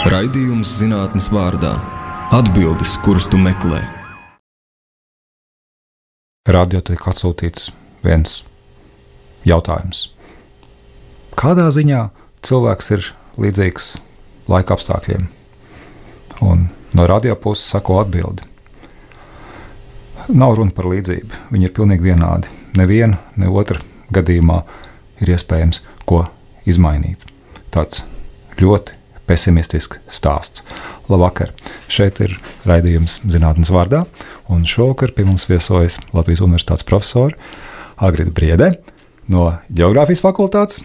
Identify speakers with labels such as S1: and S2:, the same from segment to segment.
S1: Raidījums zinātnes vārdā - atbildes, kuras tu meklē.
S2: Radio tiek atsūtīts viens jautājums. Kādā ziņā cilvēks ir līdzīgs laika apstākļiem? Un no radio puses sako atbildi. Nav runa par līdzību. Viņi ir pilnīgi vienādi. Neviena, ne otra gadījumā ir iespējams ko izmainīt. Tāds ļoti pesimistisks stāsts. Labvakar! Šeit ir raidījums zinātnes vārdā, un šovakar pie mums viesojas Latvijas Universitātes profesora Agrita Briede no Geogrāfijas fakultātes.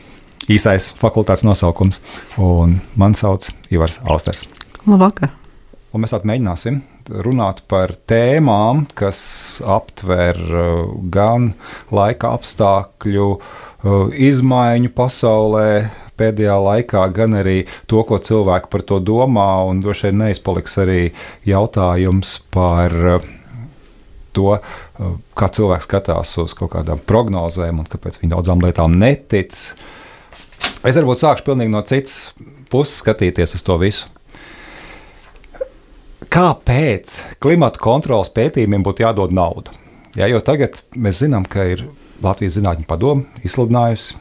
S2: Īsais fakultātes nosaukums, un man sauc Ivars Alsters.
S3: Labvakar!
S2: Un mēs tātad mēģināsim runāt par tēmām, kas aptver uh, gan laika apstākļu, uh, izmaiņu pasaulē, pēdējā laikā, gan arī to, ko cilvēki par to domā. Un droši vien neizpaliks arī jautājums par uh, to, kā cilvēks skatās uz kaut kādām prognozēm un kāpēc viņi daudzām lietām netic. Es varbūt sākšu pilnīgi no citas puses skatīties uz to visu kāpēc klimata kontrolas pētījumiem būtu jādod nauda? Ja, jo tagad mēs zinām, ka ir Latvijas Zinātņu padome izsludinājusi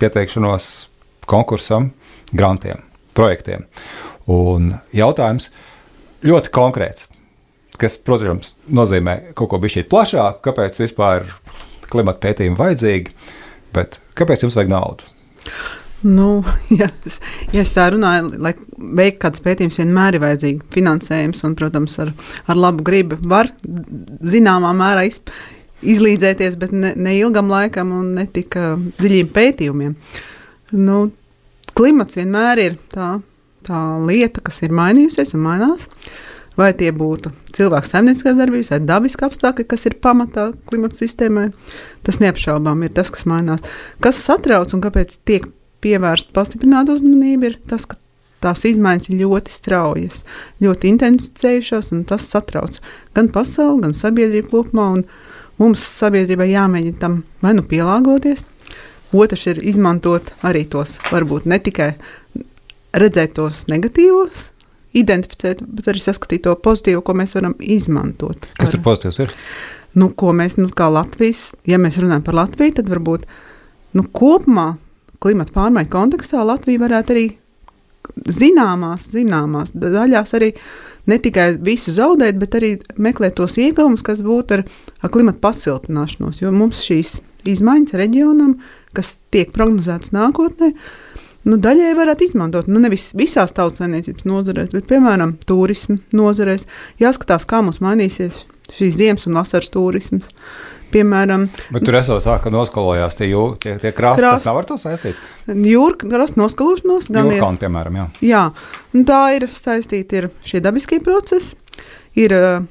S2: pieteikšanos konkursam, grantiem, projektiem. Un jautājums ļoti konkrēts, kas, protams, nozīmē kaut ko bišķīt plašāk, kāpēc vispār klimata pētījumi vajadzīgi, bet kāpēc jums vajag naudu?
S3: Nu, ja, ja es tā runāju, lai veiktu kādas pētījumus, vienmēr ir vajadzīga finansējums, un, protams, ar, ar labu gribu var zināmā mērā izp, izlīdzēties, bet ne, ne ilgam laikam un ne tik dziļiem pētījumiem. Nu, klimats vienmēr ir tā, tā lieta, kas ir mainījusies un mainās. Vai tie būtu cilvēku saimnieciskās darbības, vai dabiski apstākļi, kas ir pamatā klimata sistēmai, tas neapšaubām ir tas, kas mainās. Kas satrauc un kāpēc tiek pievērsta pastiprināta uzmanība, ir tas, ka tās izmaiņas ir ļoti straujas, ļoti intensificējušās, un tas satrauc gan pasauli, gan sabiedrību kopumā. Mums sabiedrībai jāmēģina tam vai nu pielāgoties, otrs ir izmantot arī tos, varbūt ne tikai redzēt tos negatīvos, identificēt, bet arī saskatīt to pozitīvo, ko mēs varam izmantot.
S2: Kas tur pozitīvs ir?
S3: Nu, ko mēs, nu, kā Latvijas, ja mēs runājam par Latviju, tad varbūt nu, kopumā klimata pārmaiņu kontekstā Latvija varētu arī zināmās, zināmās daļās arī ne tikai visu zaudēt, bet arī meklēt tos ieguvumus, kas būtu ar, ar klimatu pasiltināšanos. Jo mums šīs izmaiņas reģionam, kas tiek prognozētas nākotnē, nu, daļai varētu izmantot. Nu, nevis visās tautsēmniecības nozarēs, bet piemēram turismu nozarēs. Jāskatās, kā mums mainīsies šīs ziemas un vasaras turisms. Piemēram,
S2: Bet tur esot tā, ka noskalojās tie, jū, tie, tie krasti.
S3: Krasti.
S2: Tas nav ar to saistīts.
S3: Jūras krasta noskalošanos gan ir.
S2: Jūrkalni, piemēram, jā.
S3: Jā, tā ir saistīta ar šie dabiskie procesi. Ir uh,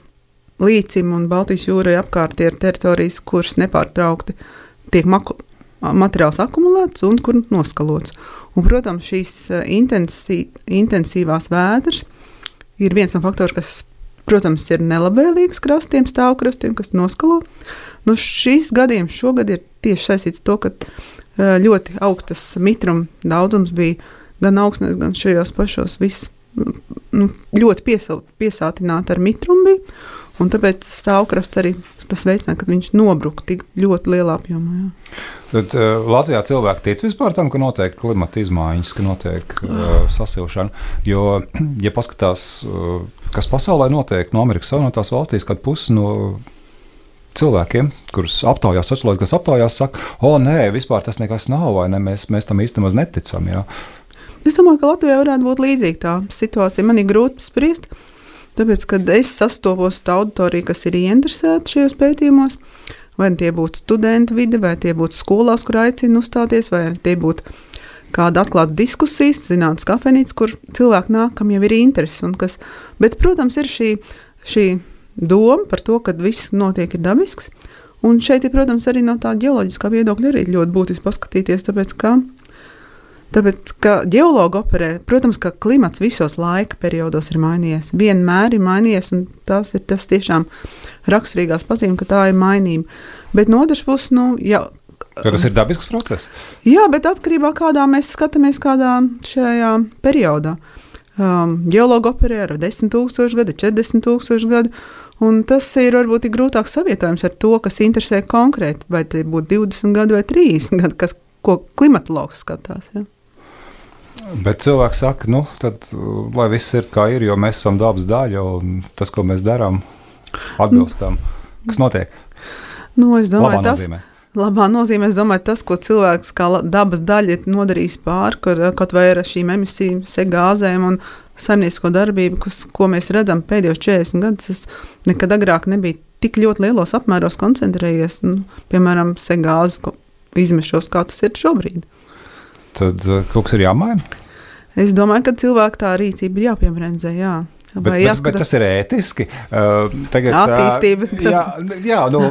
S3: līcim un Baltijas jūrai apkārt ir teritorijas, kuras nepārtraukti tiek maku, materiāls akumulēts un kur noskalots. Un, protams, šīs uh, intensī, intensīvās vētras ir viens no faktoriem, kas, protams, ir nelabvēlīgs krastiem, stāvkrastiem, kas noskalo. Nu, šīs gadījums šogad ir tieši saistīts ar to, ka uh, ļoti augstas mitruma daudzums bija gan augstnēs, gan šajos pašos viss nu, ļoti piesal, piesātināti ar mitrumu. Bija, un tāpēc stāvkrasts arī tas veicināja, ka viņš nobruka tik ļoti lielā apjomā. Jā.
S2: Tad, uh, Latvijā cilvēki tic vispār tam, ka notiek klimata izmaiņas, ka notiek uh, sasilšana. Jo, ja paskatās, uh, kas pasaulē notiek no Amerikas Savienotās valstīs, kad pusi no cilvēkiem, kurus aptaujās, socioloģijas aptaujās, saka, o, nē, vispār tas nekas nav, vai ne? Mēs, mēs tam īstenībā neticam. Jā.
S3: Es domāju, ka Latvijā varētu būt līdzīga tā situācija. Man ir grūti spriest, tāpēc, kad es sastopos ar auditoriju, kas ir ieinteresēta šajos pētījumos, vai tie būtu studenti vidi, vai tie būtu skolās, kur aicina uzstāties, vai tie būtu kāda atklāta diskusijas, zinātnīs kafejnīca, kur cilvēki nāk, kam jau ir interesi. Kas, bet, protams, ir šī, šī doma par to, ka viss notiek ir dabisks. Un šeit, ir, protams, arī no tā geoloģiskā viedokļa arī ļoti būtiski paskatīties, tāpēc, ka, tāpēc, ka geologi operē, protams, ka klimats visos laika periodos ir mainījies. Vienmēr ir mainījies, un tas ir tas tiešām raksturīgās pazīmes, ka tā ir mainība. Bet no otras puses, nu, jau
S2: Ka tas ir dabisks process.
S3: Jā, bet atkarībā no tā, kādā mēs skatāmies kādā šajā periodā. um, geologi operē ar 10,000 gadu, 40,000 gadu. Un tas ir varbūt grūtāk savietojams ar to, kas interesē konkrēti, vai tie būtu 20 gadi vai 30 gadi, kas, ko klimatologs skatās. Ja?
S2: Bet cilvēks saka, nu, tad, lai viss ir kā ir, jo mēs esam dabas daļa un tas, ko mēs darām, atbilst tam, kas notiek.
S3: Nu, es domāju, tas
S2: nozīmē.
S3: labā nozīmē, es domāju, tas, ko cilvēks kā dabas daļa ir nodarījis pāri, kur kaut vai ar šīm emisiju segāzēm un saimniecisko darbību, kas, ko mēs redzam pēdējos 40 gadus, tas nekad agrāk nebija tik ļoti lielos apmēros koncentrējies, nu, piemēram, segāzes izmešos, kā tas ir šobrīd.
S2: Tad uh, kaut kas ir jāmaina.
S3: Es domāju, ka cilvēku tā rīcība ir jāpiebremzē, jā.
S2: Bet, bet, bet tas ir ētiski. Uh, tagad, ā,
S3: Attīstība,
S2: Jā, jā nu,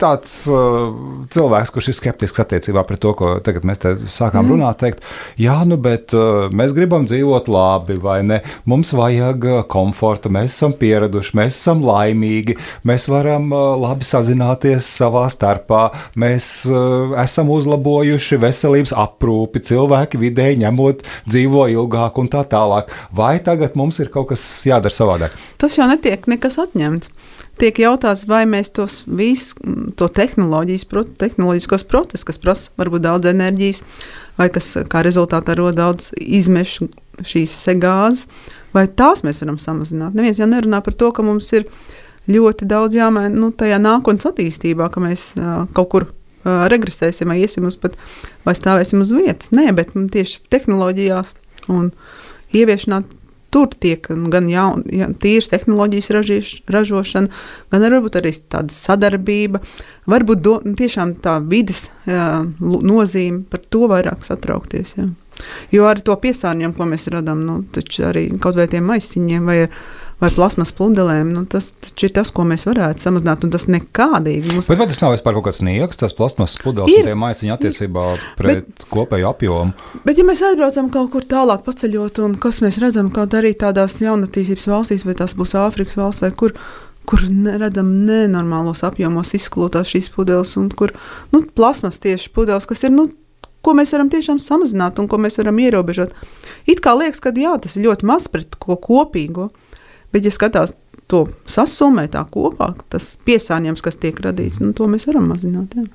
S2: tāds uh, cilvēks, kurš ir skeptisks attiecībā pret to, ko tagad mēs te sākām mm. runāt, teikt, jā, nu, bet uh, mēs gribam dzīvot labi, vai ne? Mums vajag uh, komfortu, mēs esam pieraduši, mēs esam laimīgi, mēs varam uh, labi sazināties savā starpā, mēs uh, esam uzlabojuši veselības aprūpi, cilvēki vidēji ņemot dzīvo ilgāk un tā tālāk. Vai tagad mums ir kaut kas jādara savādāk?
S3: Tas jau netiek nekas atņemts. Tiek jautāts, vai mēs tos visu, mm, to tehnoloģiskos procesus, kas prasa varbūt daudz enerģijas, vai kas kā rezultātā rada daudz izmešu šīs segāzes, vai tās mēs varam samazināt. Neviens jau nerunā par to, ka mums ir ļoti daudz jāmaina nu, tajā nākotnes attīstībā, ka mēs uh, kaut kur uh, regresēsim, vai iesim uz pat, vai stāvēsim uz vietas. Nē, bet mm, tieši tehnoloģijās un ieviešanā tur tiek gan jaun, ja, tīras tehnoloģijas ražīš, ražošana, gan varbūt arī tāda sadarbība. Varbūt do, tiešām tā vidas jā, nozīme par to vairāk satraukties. Jā. Jo ar to piesārņojumu, ko mēs radām, nu, arī kaut vai tiem maisiņiem vai, vai plasmas pludelēm, nu, tas taču ir tas, ko mēs varētu samazināt, un tas nekādīgi mums
S2: Bet vai tas nav vispār kaut kāds niegs, tas plasmas pudeles
S3: Ir.
S2: un tie maisiņi attiecībā pret bet, kopēju apjomu?
S3: Bet, ja mēs aizbraucam kaut kur tālāk, paceļot, un kas mēs redzam, kaut arī tādās jaunatīstības valstīs, vai tās būs Āfrikas valsts, vai kur, kur redzam nenormālos apjomos izklūtās šīs pudeles, un kur nu, plasmas tieši pudeles, kas ir. Nu, Ko mēs varam tiešām samazināt un ko mēs varam ierobežot. It kā liekas, ka jā, tas ir ļoti maz pret ko kopīgo, bet, ja skatās to sasumē tā kopā, tas piesārņojums, kas tiek radīts, nu, to mēs varam mazināt. Jā.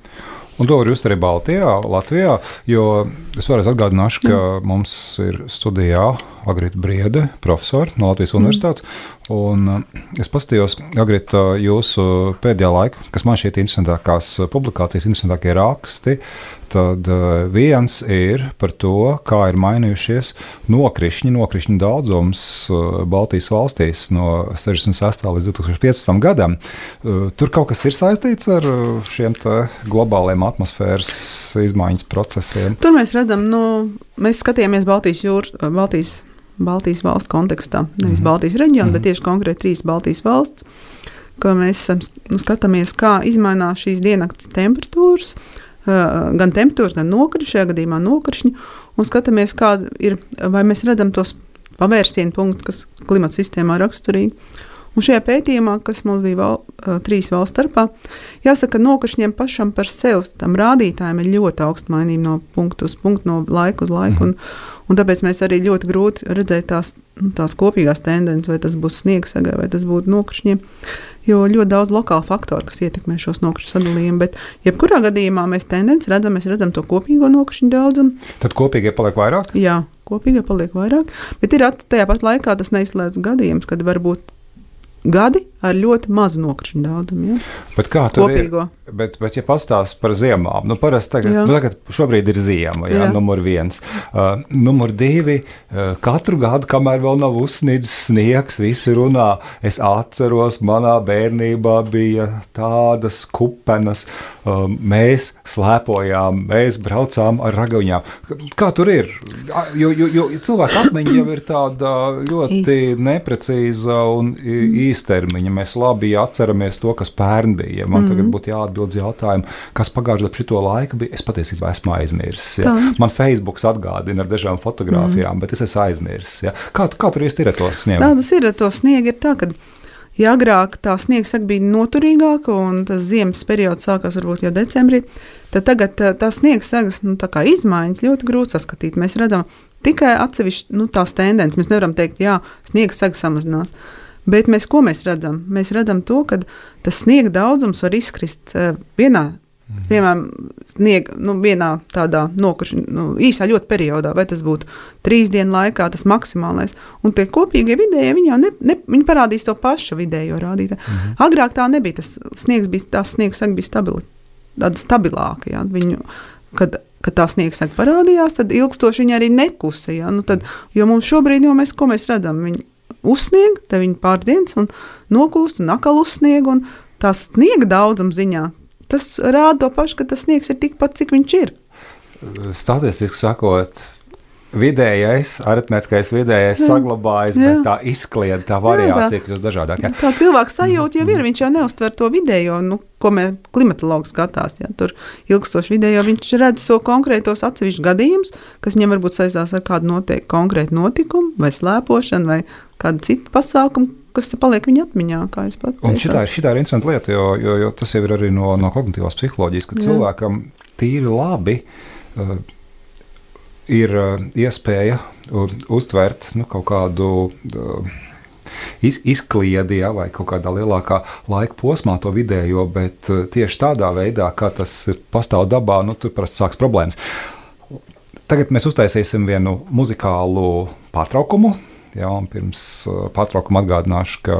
S2: Un to var just arī Baltijā, Latvijā. Jo es vēlreiz atgādināšu, ka mums ir studijā Agrita Briede, profesori no Latvijas Universitātes. Un uh, es paskatījos, Agrita, jūsu pēdējā laikā, kas man šķiet interesantākās publikācijas, interesantākie raksti. Tad viens ir par to, kā ir mainījušies nokrišņi, nokrišņu daudzums Baltijas valstīs no 66. līdz 2015. gadam. Tur kaut kas ir saistīts ar šiem globāliem atmosfēras izmaiņas procesiem.
S3: Tur mēs redzam, nu, mēs skatījāmies Baltijas jūras, Baltijas, Baltijas valsts kontekstā. Nevis mm -hmm. Baltijas reģionu, mm -hmm. bet tieši konkrēti trīs Baltijas valsts. Mēs nu, skatāmies, kā mainās šīs diennakts temperatūras, gan temperatūras, gan nokrišņi, šajā gadījumā nokrišņi, un skatāmies, ir, vai mēs redzam tos pavērsienu punktus, kas klimata sistēmā raksturīgi. Un šajā pētījumā, kas mums bija val, trīs valstu starpā, jāsaka, ka nokrišņiem pašam par sevi tam rādītājiem ir ļoti augsta mainība no punktu uz punktu, no laika uz laiku. Un, un tāpēc mēs arī ļoti grūti redzēt tās, nu, tās kopīgās tendences, vai tas būs sniegs, vai tas būtu nokrišņiem. Jo ļoti daudz lokālu faktoru, kas ietekmē šos nokrišņu sadalījumus, bet jebkurā gadījumā mēs tendenci redzam, mēs redzam to kopīgo nokrišņu daudzumu.
S2: Tad kopīgie paliek vairāk.
S3: Jā, kopīgi paliek vairāk, bet ir at- tajā pat laikā tas neizslēdz gadījums, kad var būt gadi ar ļoti mazu nokrišņu daudzumu. Ja?
S2: Bet kā tur
S3: Kopīgo.
S2: ir? Bet, bet, ja pastāstīs par ziemām, nu, parasti tagad,
S3: Jā.
S2: nu, tagad šobrīd ir ziema, jā,
S3: Jā.
S2: numur viens. Uh, numur divi, uh, katru gadu, kamēr vēl nav uzsnidzis sniegs, visi runā. Es atceros, manā bērnībā bija tādas kupenas, uh, mēs slēpojām, mēs braucām ar ragaujām. Kā tur ir? Jo, jo, jo cilvēka atmiņa jau ir tāda ļoti neprecīza un i- īstermiņa. Mēs labi atceramies to, kas pērn bija. Man mm. tagad būtu jāatbild uz jautājumu, kas pagājušajā gadā šito laiku bija. Es patiesībā esmu aizmirsis. Ja?
S3: Tā.
S2: Man Facebook atgādina ar dažām fotogrāfijām, mm. bet es esmu aizmirsis. Ja? Kā, kā tur īsti ir ar to sniegu?
S3: Tā tas ir ar to sniegu. Ir tā, ka, ja agrāk tā sniega saka bija noturīgāka un tas ziemas periods sākās varbūt jau decembrī, tad tagad tā, tā sniega sagas nu, tā izmaiņas ļoti grūti saskatīt. Mēs redzam tikai atsevišķi nu, tās tendences. Mēs nevaram teikt, ka sniega sega samazinās. Bet mēs, ko mēs redzam? Mēs redzam to, ka tas sniega daudzums var izkrist uh, vienā. Mhm. Piemēram, sniega nu, vienā tādā nokuši, nu, īsā ļoti periodā, vai tas būtu trīs dienu laikā, tas maksimālais. Un tie kopīgie vidējie, viņi jau ne, ne, viņi parādīs to pašu vidējo rādītāju. -hmm. Agrāk tā nebija. Tas sniegs bija, tās sniegs bija stabili, stabilāka. Ja? Viņu, kad kad tā sniegs parādījās, tad ilgstoši viņa arī nekusa. Ja? Nu tad, jo mums šobrīd, jau mēs, ko mēs redzam, viņi uzsnieg, te viņi pāris dienas un nokūst un atkal uzsnieg. Un tā sniega daudzuma ziņā tas rāda to pašu, ka tas sniegs ir tikpat, cik viņš ir.
S2: Statistiski sakot, vidējais, aritmētiskais vidējais jā. saglabājas, jā. bet tā izkliede, tā variācija kļūst dažādāka.
S3: Tā cilvēka sajūta jau ir, viņš jau neuztver to vidējo, nu, ko mēs klimatologi skatās. Jā, tur ilgstoši vidējo viņš redz so konkrētos atsevišķus gadījumus, kas viņam varbūt saistās ar kādu noteiktu konkrētu notikumu, vai slēpošanu, vai kādu citu pasākumu, kas paliek viņa atmiņā.
S2: Un šitā ir, šitā ir interesanta lieta, jo, jo, jo tas jau ir arī no, no kognitīvās psiholoģijas, ka jā. cilvēkam tīri labi. Uh, ir uh, iespēja uh, uztvert nu, kaut kādu uh, iz, izkliedi ja, vai kaut kādā lielākā laika posmā to vidējo, bet tieši tādā veidā, kā tas pastāv dabā, nu, tur parasti sāks problēmas. Tagad mēs uztaisīsim vienu muzikālu pārtraukumu. Ja, pirms pārtraukuma atgādināšu, ka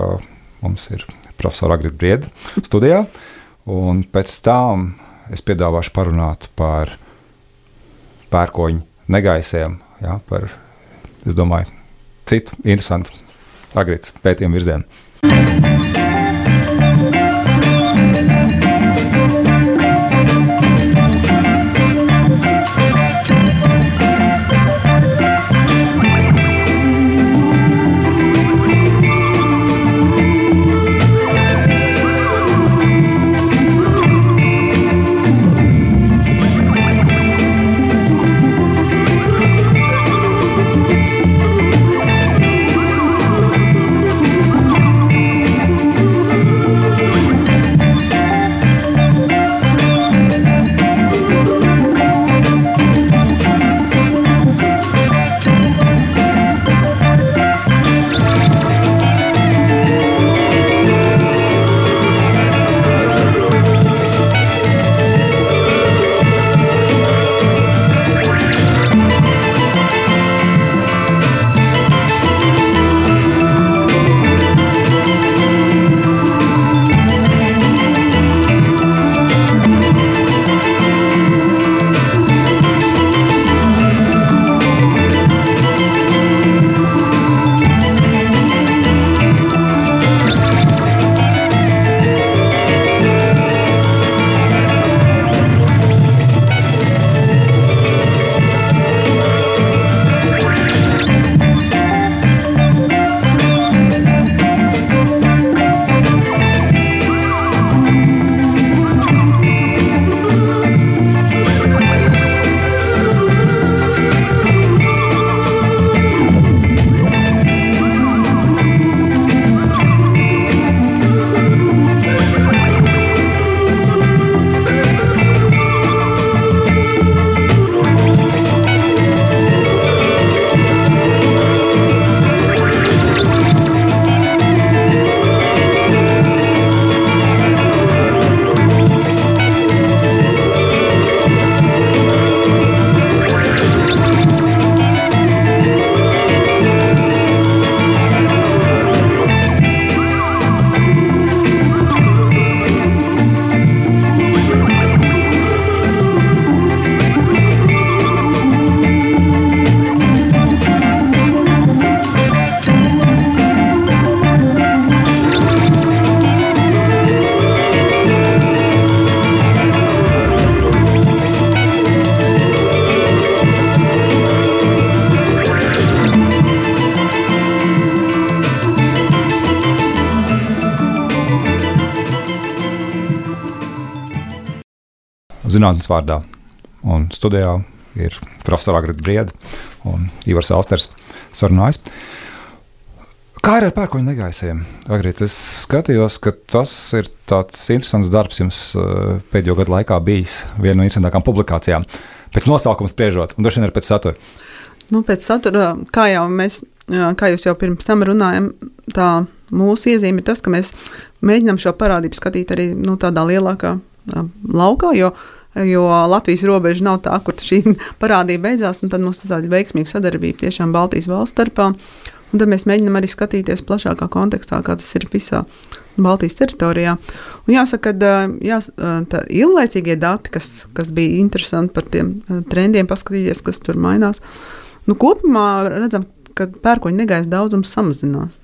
S2: mums ir profesora Agrita Brieda studijā. Pēc tam es piedāvāšu parunāt par pērkoņu negaisiem, ja, par, es domāju, citu interesantu agrītas pētījumu virzienu. Zinātnes vārdā. Un studijā ir profesors Agrita Brieda un Ivars Alsters sarunājas. Kā ir ar pērkoņu negaisiem? Agrīt, es skatījos, ka tas ir tāds interesants darbs jums eh, pēdējo gadu laikā bijis viena no interesantākām publikācijām. Pēc nosaukuma spriežot, un droši vien arī pēc satura.
S3: Nu, pēc satura, kā jau mēs, kā jūs jau pirms tam runājam, tā mūsu iezīme ir tas, ka mēs mēģinām šo parādību skatīt arī nu, tādā lielākā laukā, jo, jo Latvijas robeža nav tā, kur šī parādība beidzās, un tad mums ir tāda veiksmīga sadarbība tiešām Baltijas valsts starpā. Un tad mēs mēģinām arī skatīties plašākā kontekstā, kā tas ir visā Baltijas teritorijā. Un jāsaka, ka jā, ilglaicīgie dati, kas, kas bija interesanti par tiem trendiem, paskatīties, kas tur mainās, nu, kopumā redzam, ka pērkoņa negaisa daudzums samazinās.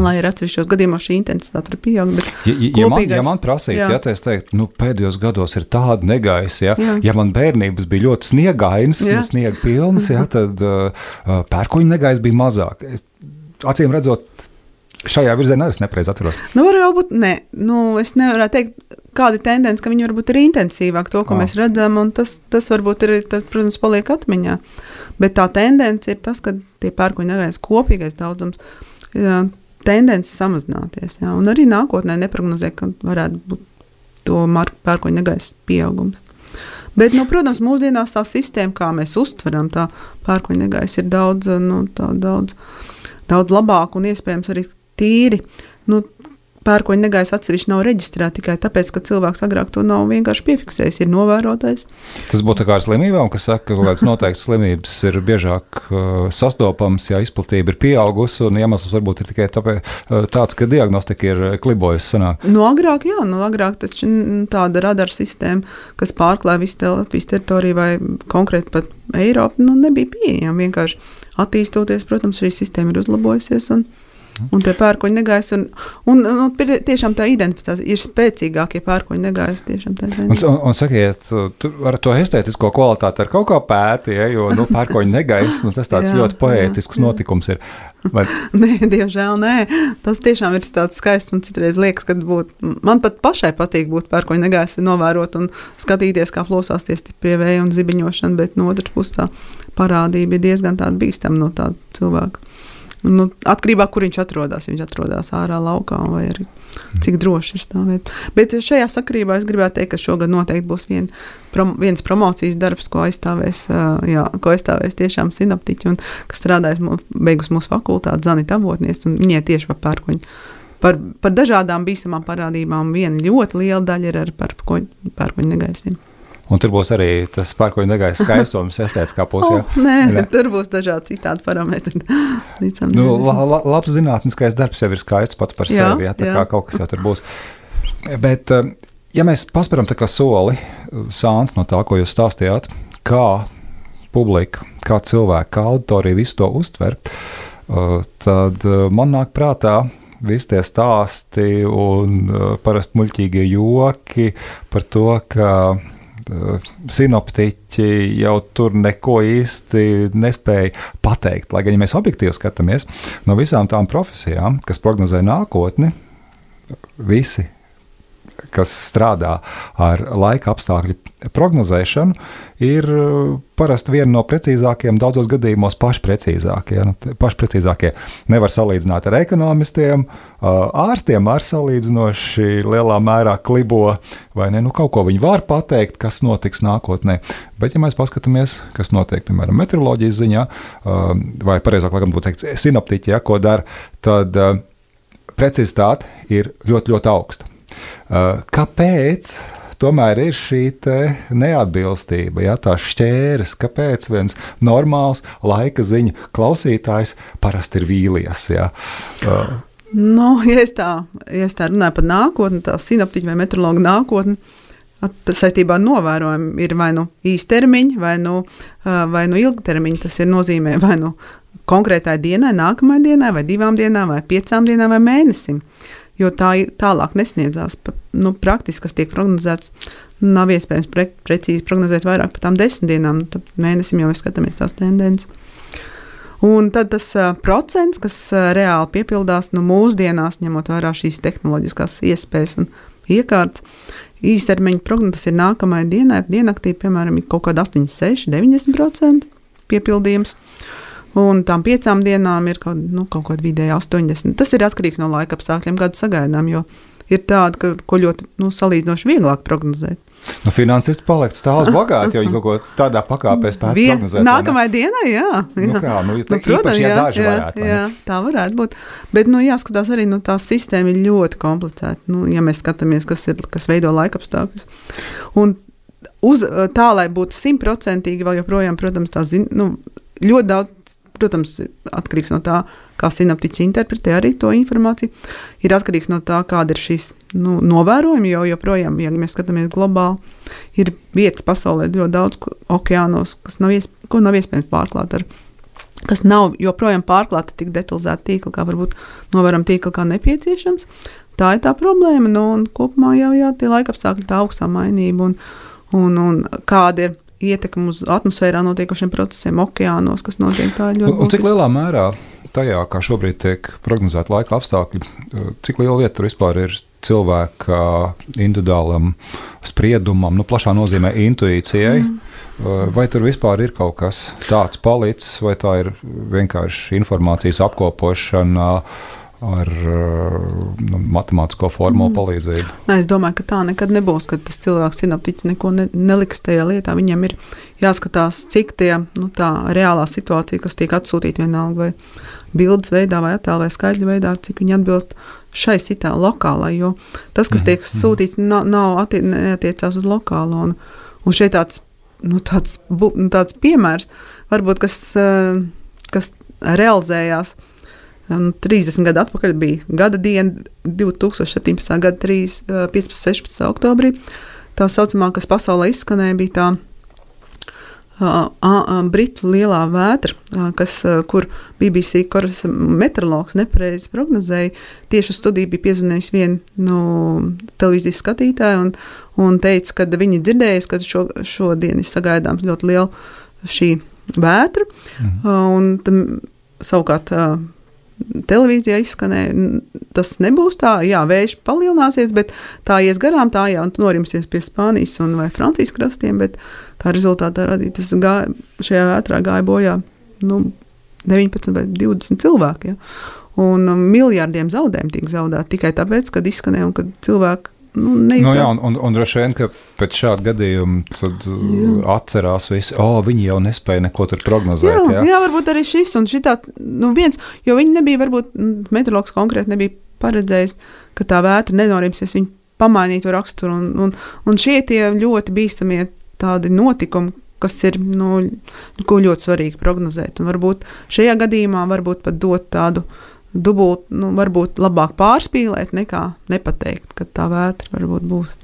S3: Lai arī atsevišķos gadījumos šī intensitāte tur pieaug.
S2: Ja, ja, ja, man, ja man prasītu, jā. ja es teiktu, nu, pēdējos gados ir tāda negaisa, ja, jā. ja man bērnības bija ļoti sniegainas, nu, sniega pilnas, ja, tad uh, pērkoņa negaisa bija mazāk. Acīm redzot, šajā virzienā es nepareizi atceros.
S3: Nu, varbūt ne. Nu, es nevaru teikt, kāda ir tendence, ka viņi varbūt ir intensīvāk to, ko oh. mēs redzam, un tas, tas varbūt ir, tad, protams, paliek atmiņā. Bet tā tendence ir tas, ka tie pērkoņa negaisa kopīgais daudzums. Jā, tendence samazināties. Jā, un arī nākotnē neprognozē, ka varētu būt to pērkoņa negaisa pieaugums. Bet, nu, protams, mūsdienās tā sistēma, kā mēs uztveram, tā pērkoņa negaisa ir daudz, nu, daudz, daudz labāka un iespējams arī tīri. Nu, pērkoņa negaisa atsevišķi nav reģistrēta tikai tāpēc, ka cilvēks agrāk to nav vienkārši piefiksējis, ir novērotais.
S2: Tas būtu kā ar slimībām, kas saka, ka kaut kādas noteiktas slimības ir biežāk uh, sastopamas, ja izplatība ir pieaugusi, un iemesls varbūt ir tikai tāpēc, uh, tāds, ka diagnostika ir klibojusi. Sanāk.
S3: No agrāk, jā, no agrāk tas ir tāda radara sistēma, kas pārklāja visu Latvijas teritoriju vai konkrēti pat Eiropu, nu, nebija pieejama. Vienkārši attīstoties, protams, šī sistēma ir uzlabojusies. Un, Un tie pērkoņi negaisa, un, un, un, un tiešām tā identifikācija ir spēcīgākie pērkoņi negaisa. Tiešām
S2: un, un, un sakiet, ar to estētisko kvalitāti ar kaut kā pēti, ja, jo nu, pērkoņi negaisa, nu, tas tāds jā, ļoti poētisks jā, notikums ir.
S3: Vai? nē, diemžēl nē. Tas tiešām ir tāds skaists un citreiz liekas, ka būt, man pat pašai patīk būt pērkoņu negaisa, novērot un skatīties, kā plosās tie stiprie vēji un zibiņošana, bet no otras puses tā parādība ir diezgan tāda bīstama no tāda cilvēka. Nu, atkarībā no kur viņš atrodas. Viņš atrodas ārā laukā vai arī cik droši ir stāvēt. Bet šajā sakarībā es gribētu teikt, ka šogad noteikti būs vien, prom, viens promocijas darbs, ko aizstāvēs, jā, ko aizstāvēs tiešām sinaptiķi un kas strādājas beigus mūsu fakultātes Zanita avotnieks un viņai tieši par pērkoņu. Par, par dažādām bīstamām parādībām viena ļoti liela daļa ir ar pērkoņu negaisiem.
S2: Un tur būs arī tas pārkoņu negaisa skaistums, estētiskā pusē.
S3: Oh, nē, nē, tur būs dažādi citādi parametri.
S2: nu, la, la, labs zinātniskais darbs jau ir skaists pats par jā, sevi, jā, tā jā. kā kaut kas jau tur būs. Bet, eh, ja mēs paspēram tā kā soli, sāns no tā, ko jūs stāstījāt, kā publika, kā cilvēki, kā auditorija visu to uztver, eh, tad eh, man nāk prātā visi tie stāsti un parasti muļķīgie joki par to, ka sinoptiķi jau tur neko īsti nespēja pateikt. Lai gan, ja mēs objektīvi skatāmies no visām tām profesijām, kas prognozē nākotni, visi kas strādā ar laika apstākļu prognozēšanu, ir uh, parasti viena no precīzākajiem, daudzos gadījumos pašprecīzākie. Nu, pašprecīzākie nevar salīdzināt ar ekonomistiem, uh, ārstiem ar salīdzinoši lielā mērā klibo, vai ne? Nu, kaut ko viņi var pateikt, kas notiks nākotnē. Bet, ja mēs paskatāmies, kas notiek, piemēram, meteoroloģijas ziņā, uh, vai pareizāk, laikam, būtu teikt, sinoptiķi, ja, ko dara, tad precizitāte ir ļoti, ļoti augsta. Kāpēc? Tomēr ir šī neatbilstība, ja, tā šķērs, kāpēc viens normāls laika ziņu klausītājs parasti ir vīlies. Ja. Uh,
S3: Nu, ja es tā, ja es tā runāju par nākotni, tā sinaptiķa vai meteorologa nākotni, saistībā ar novērojumu ir vai nu īstermiņa, vai nu, vai nu ilgtermiņa. Tas ir nozīmē vai nu konkrētai dienai, nākamajai dienai, vai divām dienām, vai piecām dienām, vai mēnesim. Uh, jo tā tālāk nesniedzās. Nu, praktiski, kas tiek prognozēts, nav iespējams pre, precīzi prognozēt vairāk par tām desmit dienām. Tad mēnesim jau mēs skatāmies tās tendences. Un tad tas uh, procents, kas uh, reāli piepildās nu, mūsdienās, ņemot vērā šīs tehnoloģiskās iespējas un iekārtas, īstermiņa prognoze, tas ir nākamajai dienai, diennaktī, piemēram, kaut kāda 86, 90% piepildījums. Un tām piecām dienām ir kaut, nu, kaut kāda vidēja 80. Tas ir atkarīgs no laika apstākļiem, kāda sagaidām. Jo ir tāda, ka, ko ļoti nu, salīdzinoši vieglāk prognozēt.
S2: Nu, finansisti paliek stāvs bagāti, jo viņi kaut ko tādā pakāpē spēj
S3: Vien-
S2: prognozēt.
S3: Nākamajai dienai, jā. jā.
S2: Nu kā, nu, tā īpaši, ja daži varētu, vai ne?
S3: jā, tā varētu būt. Bet nu, jāskatās arī, nu, tā sistēma ir ļoti komplicēta. Nu, ja mēs skatāmies, kas, ir, kas veido laikapstākļus. Un uz, tā, lai būtu simtprocentīgi, vēl joprojām, protams, tā zin, nu, ļoti daudz, protams, atkarīgs no tā, kā sinaptiķis interpretē arī to informāciju. Ir atkarīgs no tā, kāda ir šīs nu, novērojumi, jo joprojām, ja mēs skatāmies globāli, ir vietas pasaulē ļoti daudz okeānos, kas nav, iesp ko nav iespējams pārklāt ar kas nav joprojām pārklāta tik detalizēta tīkla, kā varbūt novēram tīkla kā nepieciešams. Tā ir tā problēma. Nu, un kopumā jau jā, tie laikapstākļi, tā augstā mainība un, un, un kāda ir ietekme uz atmosfērā notiekošiem procesiem, okeānos, kas notiek tā ļoti
S2: Un, un cik lielā mērā tajā, kā šobrīd tiek prognozēta laika apstākļi, eh, cik liela vieta tur vispār ir cilvēka individuālam spriedumam, nu, plašā nozīmē intuīcijai? Mm. Vai tur vispār ir kaut kas tāds palicis, vai tā ir vienkārši informācijas apkopošana ar eh, nu, matemātisko formulu mm. palīdzību?
S3: Nē, es domāju, ka tā nekad nebūs, kad tas cilvēks sinaptiķis neko ne, neliks tajā lietā. Viņam ir jāskatās, cik tie, nu, tā reālā situācija, kas tiek atsūtīta vienalga vai bildes veidā, vai attēlu vai skaitļu veidā, cik viņi atbilst šai sitā lokālai, jo tas, kas tiek sūtīts, nav, nav atti, neatiecās uz lokālo. Un, un šeit tāds, nu, tāds, tāds piemērs, varbūt, kas, eh, kas realizējās 30 gadu atpakaļ, bija gada diena, 2017. gada 3, 15. 16. oktobrī. Tā saucamā, kas pasaulē izskanēja, bija tā Uh, uh, Britu lielā vētra, uh, kas, uh, kur BBC koras meteorologs nepareizi prognozēja. Tieši uz studiju bija piezvanījis viena no televīzijas skatītāja un, un teica, ka viņi dzirdējuši, ka šo, šodien ir sagaidāms ļoti liela šī vētra. Mhm. Uh, un tam, savukārt uh, televīzijā izskanēja, tas nebūs tā, jā, vējš palielināsies, bet tā ies garām, tā jā, un norimsies pie Spānijas un Francijas krastiem, bet kā rezultātā radīt, tas gāja, šajā vētrā gāja bojā, nu, 19 vai 20 cilvēki, ja? un um, miljārdiem zaudējumu tika zaudēti tikai tāpēc, kad izskanēja un kad cilvēki, nu,
S2: Nu,
S3: nejūtās.
S2: jā, un, un, un droši vien, ka pēc šāda gadījuma tad,
S3: Jā.
S2: atcerās visi, o, viņi jau nespēja neko tur prognozēt.
S3: Jā,
S2: jā?
S3: jā, varbūt arī šis un šitā, nu viens, jo viņi nebija, varbūt meteorologs konkrēti nebija paredzējis, ka tā vētra nenorimsies, viņi pamainīja to raksturu, un, un, un šie tie ļoti bīstamie tādi notikumi, kas ir, nu, ko ļoti svarīgi prognozēt, un varbūt šajā gadījumā varbūt pat dot tādu dubult, nu, varbūt labāk pārspīlēt nekā nepateikt, ka tā vētra varbūt būs.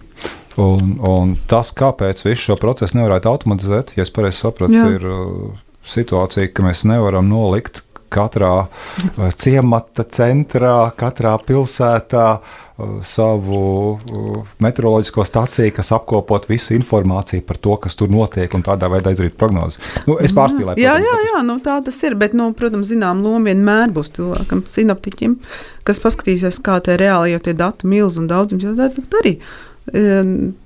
S2: Un, un tas, kāpēc visu šo procesu nevarētu automatizēt, ja es pareizi sapratu, ir uh, situācija, ka mēs nevaram nolikt katrā uh, ciemata centrā, katrā pilsētā uh, savu uh, meteoroloģisko staciju, kas apkopot visu informāciju par to, kas tur notiek, un tādā veidā izdarīt prognozes. Nu, es pārspīlēju,
S3: Jā,
S2: protams,
S3: jā,
S2: bet-
S3: jā nu, tā tas ir. Bet, nu, protams, zinām, loma vienmēr būs cilvēkam, sinoptiķim, kas paskatīsies, kā tie reāli jau tie datu milz un daudzums jau tā arī. E,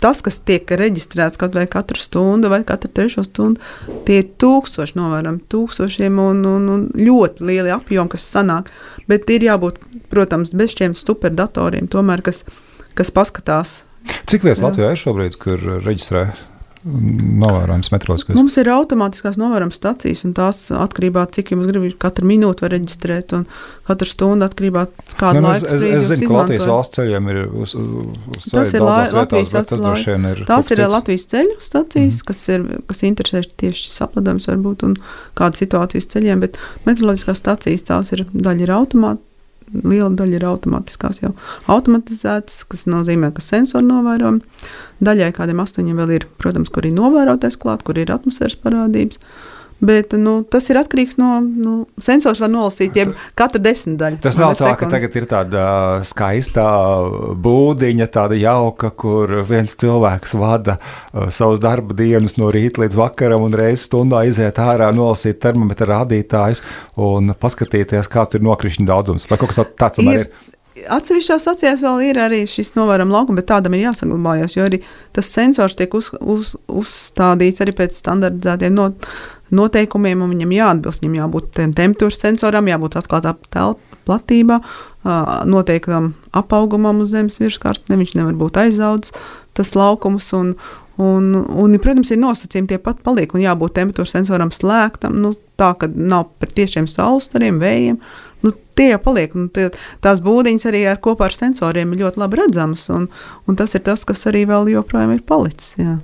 S3: Tas, kas tiek reģistrēts kaut vai katru stundu vai katru trešo stundu, tie ir tūkstoši novērojami, tūkstošiem un, un, un ļoti lieli apjomi, kas sanāk. Bet ir jābūt, protams, bez šiem superdatoriem, tomēr, kas, kas paskatās
S2: Cik vietas
S3: Jā.
S2: Latvijā ir šobrīd, kur reģistrē novērojams meteoroloģiskais?
S3: Mums ir automātiskās novērojuma stacijas, un tās atkarībā no cik jums grib, katru minūti var reģistrēt, un katru stundu atkarībā no kāda
S2: Nu,
S3: laika
S2: es, es, zinu, ka Latvijas valsts ceļiem ir uz, uz
S3: Tas ir La-
S2: daudzās
S3: Latvijas
S2: vietās, tas droši vien ir.
S3: Tās ir
S2: cits.
S3: Latvijas ceļu stacijas, mm. kas, ir, kas interesē tieši šis apladojums, varbūt, un kāda situācija uz ceļiem. Bet meteoroloģiskās stacijas tās ir daļa ir automātiski. Liela daļa ir automātiskās, jau automatizētas, kas nozīmē, ka sensori novērojami. Daļai kādiem astoņiem vēl ir, protams, kur ir novērotais klāt, kur ir atmosfēras parādības. Bet nu, tas ir atkarīgs no nu, sensors, var nolasīt katru desmitdaļu.
S2: Tas nav tā, ka
S3: sekundi.
S2: tagad ir tāda skaista būdiņa, tāda jauka, kur viens cilvēks vada uh, savus darba dienas no rīta līdz vakaram un reizes stundā aiziet ārā, nolasīt termometra rādītājus un paskatīties, kāds ir nokrišņu daudzums. Vai kaut kas tāds ir? ir?
S3: Atsevišķās acīs vēl ir arī šis novērojams laukums, bet tādam ir jāsaglabājas, jo arī tas sensors tiek uz, uz, uzstādīts arī pēc standartizētiem not, noteikumiem, un viņam jāatbilst. Viņam jābūt temperatūras sensoram, jābūt atklātā platībā, noteiktam apaugumam uz zemes virsmas, viņš nevar būt aizaudzis tas laukums, un, Un, un, protams, ir nosacījumi tie pat paliek, un jābūt temperatūras sensoram slēgtam, nu, tā, ka nav par tiešiem saules stariem, vējiem. Nu, tie jau paliek, un tie, tās būdiņas arī ar, kopā ar sensoriem ir ļoti labi redzamas, un, un tas ir tas, kas arī vēl joprojām ir palicis. Jā.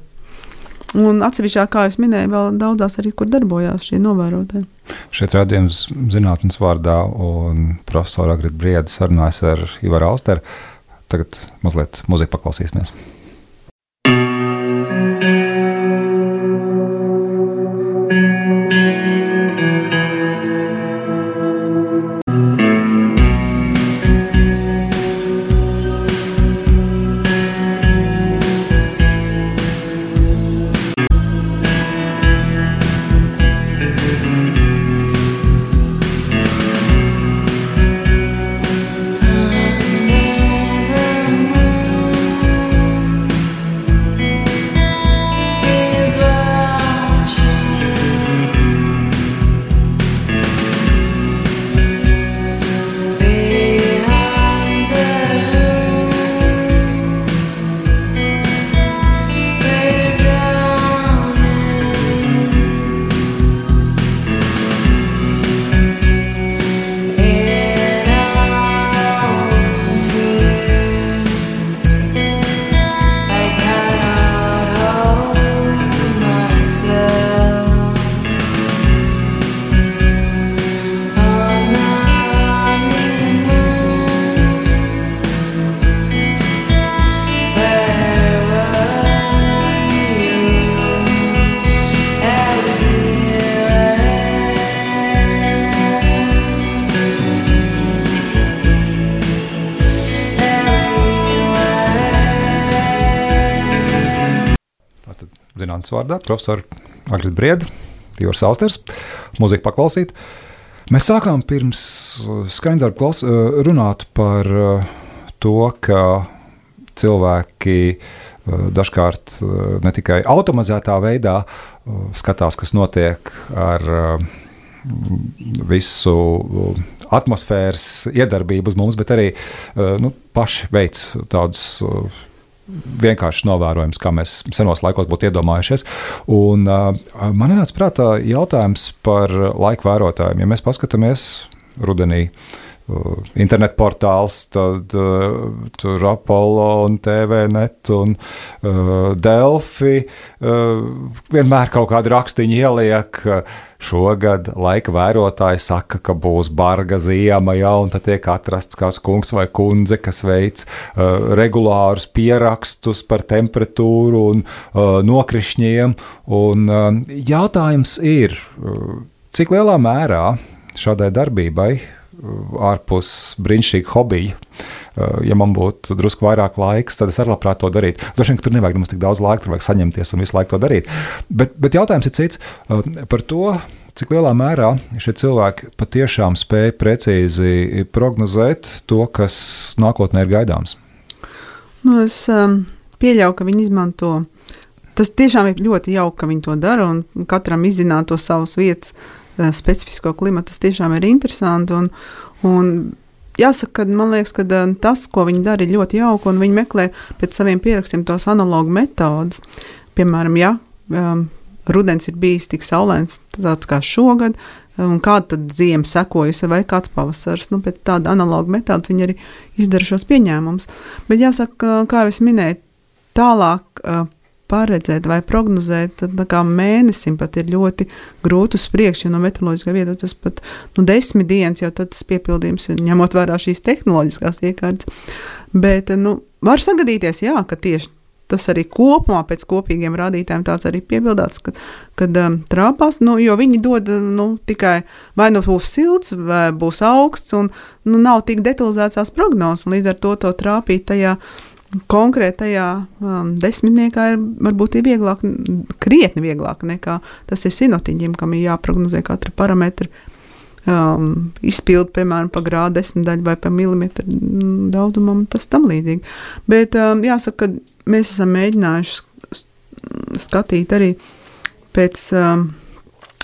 S3: Un atsevišķā, kā jau minēju, vēl daudzās arī, kur darbojās šie novērotāji.
S2: Šeit rādījums zinātnes vārdā un profesora Agrita Briedis sarunājas ar Ivaru Alsteru. Tagad mazliet muziku paklausīsimies. Zinātnes vārdā, profesora Agrita Brieda, Tīvars Austers, mūziku paklausīt. Mēs sākām pirms uh, skaņdarba uh, runāt par uh, to, ka cilvēki dažkārt ne tikai automatizētā veidā skatās, kas notiek ar visu atmosfēras iedarbību uz mums, bet arī nu, paši veic tādus vienkārši novērojams, kā mēs senos laikos būtu iedomājušies. Un, uh, man nāca prātā jautājums par laika vērotājiem. Ja mēs paskatāmies rudenī, uh, internetu portāls, tad uh, tur Apollo un TVNet un uh, Delfi uh, vienmēr kaut kādu rakstīņu ieliek. Uh, Šogad laika vērotāji saka, ka būs barga ziema, ja, un tad tiek atrasts kāds kungs vai kundze, kas veic uh, regulārus pierakstus par temperatūru un uh, nokrišņiem. Un, uh, jautājums ir, uh, cik lielā mērā šādai darbībai uh, ārpus brīnišķīga hobija. Uh, ja man būtu drusku vairāk laiks, tad es arī labprāt to darītu. Droši vien, tur nevajag mums tik daudz laika, tur vajag saņemties un visu laiku to darīt. Bet, bet jautājums ir cits uh, par to, cik lielā mērā šie cilvēki patiešām spēj precīzi prognozēt to, kas nākotnē ir gaidāms.
S3: Nu, es um, pieļauju, ka viņi izmanto. Tas tiešām ir ļoti jauki, ka viņi to dara un katram izzināt to savas vietas uh, specifisko klimatu. Tas tiešām ir interesanti. Un, un jāsaka, ka man liekas, ka uh, tas, ko viņi dara, ir ļoti jauki un viņi meklē pēc saviem pierakstiem tos analogu metodus. Piemēram, ja um, rudens ir bijis tik saulains, tāds kā šogad, un kāda tad ziema sekojusi, vai kāds pavasars. Nu, pēc tāda analoga metoda viņi arī izdara šos pieņēmumus. Bet jāsaka, kā jau es minēju, tālāk paredzēt vai prognozēt, tad kā mēnesim pat ir ļoti grūti uz priekšu, jo no meteoroloģiskā viedokļa tas pat nu, desmit dienas jau tas piepildījums ir ņemot vērā šīs tehnoloģiskās iekārtas. Bet nu, var sagadīties, jā, ka tieši tas arī kopumā pēc kopīgiem rādītājiem tāds arī piebildāts, ka, kad um, trāpās, nu, jo viņi dod nu, tikai vai nu būs silts, vai būs augsts, un nu, nav tik detalizētās prognozes, un līdz ar to to trāpīt tajā konkrētajā um, desmitniekā ir varbūt ir vieglāk, krietni vieglāk nekā tas ir sinotiņiem, kam ir jāprognozē katra parametra um, izpildu, piemēram, pa grādu desmitdaļu vai pa milimetru mm, daudzumam, tas tam līdzīgi. Bet um, jāsaka, ka mēs esam mēģinājuši skatīt arī pēc um,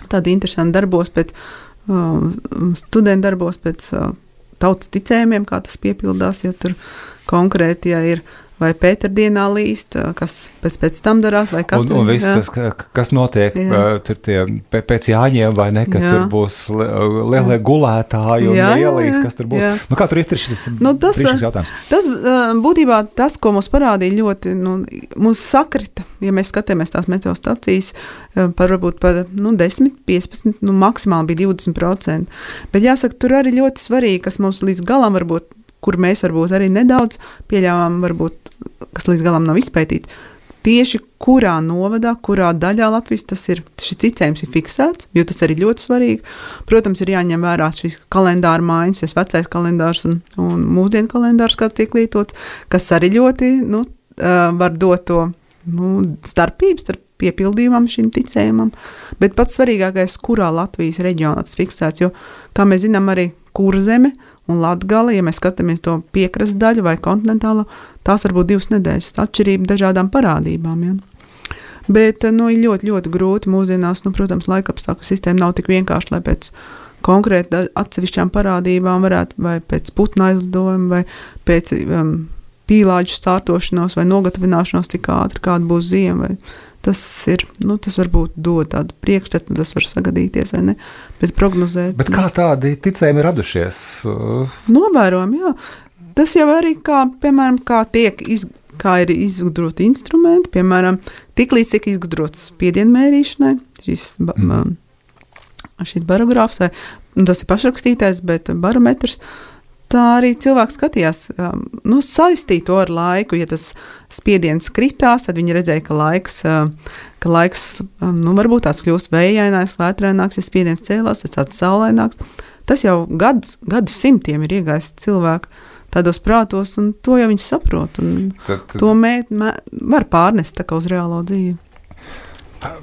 S3: tāda interesanta darbos, pēc um, studentu darbos, pēc uh, tautas ticējumiem, kā tas piepildās, ja tur konkrēti, ja ir vai pēterdienā līst, kas pēc, pēc tam darās, vai katru,
S2: un, un viss, tas, ka- kas notiek
S3: Jā.
S2: tur tie, pē- pēc jāņem, vai ne, ka
S3: Jā.
S2: tur būs li- lielie gulētāji un
S3: Jā, jā,
S2: ielīs,
S3: jā,
S2: kas tur būs.
S3: jā.
S2: Nu, kā tur ir šis
S3: Nu, tas,
S2: jautājums?
S3: Tas būtībā tas, ko mums parādīja ļoti, nu, mums sakrita, ja mēs skatāmies tās meteostacijas par varbūt par nu, 10, 15, nu, maksimāli bija 20%. Bet jāsaka, tur arī ļoti svarīgi, kas mums līdz galam varbūt, kur mēs varbūt arī nedaudz pieļāvām, varbūt, kas līdz galam nav izpētīts. Tieši kurā novadā, kurā daļā Latvijas tas ir, šis ticējums ir fiksēts, jo tas arī ļoti svarīgi. Protams, ir jāņem vērā šīs kalendāra maiņas, tas vecais kalendārs un, un mūsdienu kalendārs, kā tiek lietots, kas arī ļoti nu, var dot to nu, starpību starp piepildījumam šim ticējumam. Bet pats svarīgākais, kurā Latvijas reģionā tas fiksēts, jo, kā mēs zinām, arī kurzeme un latgala, ja mēs skatāmies to piekrastes daļu vai kontinentālo, tās var būt divas nedēļas atšķirība dažādām parādībām. Ja? Bet nu, ir ļoti, ļoti grūti mūsdienās, nu, protams, laikapstākļu sistēma nav tik vienkārša, lai pēc konkrēti atsevišķām parādībām varētu, vai pēc putna aizlidojuma, vai pēc um, pīlāģu sārtošanos, vai nogatavināšanos tik ātri, kāda būs ziema. Tas ir, nu, tas varbūt dod tādu priekšstatu, tas var sagadīties, vai ne, bet prognozēt.
S2: Bet kā tādi ticējumi radušies? Uh,
S3: Novērojami, jā. Tas jau arī kā, piemēram, kā tiek iz, kā ir izgudroti instrumenti, piemēram, tiklīdz tiek izgudrots spiedienmērīšanai, šis, mm. šis barogrāfs, vai nu, tas ir pašrakstītais, bet barometrs. Tā arī cilvēks skatījās, um, nu, saistīja to ar laiku. Ja tas spiediens kritās, tad viņi redzēja, ka laiks, uh, ka laiks um, nu, varbūt tāds kļūst vējaināks, vētraināks, ja spiediens cēlās, tad tāds saulaināks. Tas jau gadus, gadus simtiem ir iegājis cilvēku tādos prātos, un to jau viņi saprot. un
S2: tad,
S3: To mē, mē, var pārnest uz reālo dzīvi.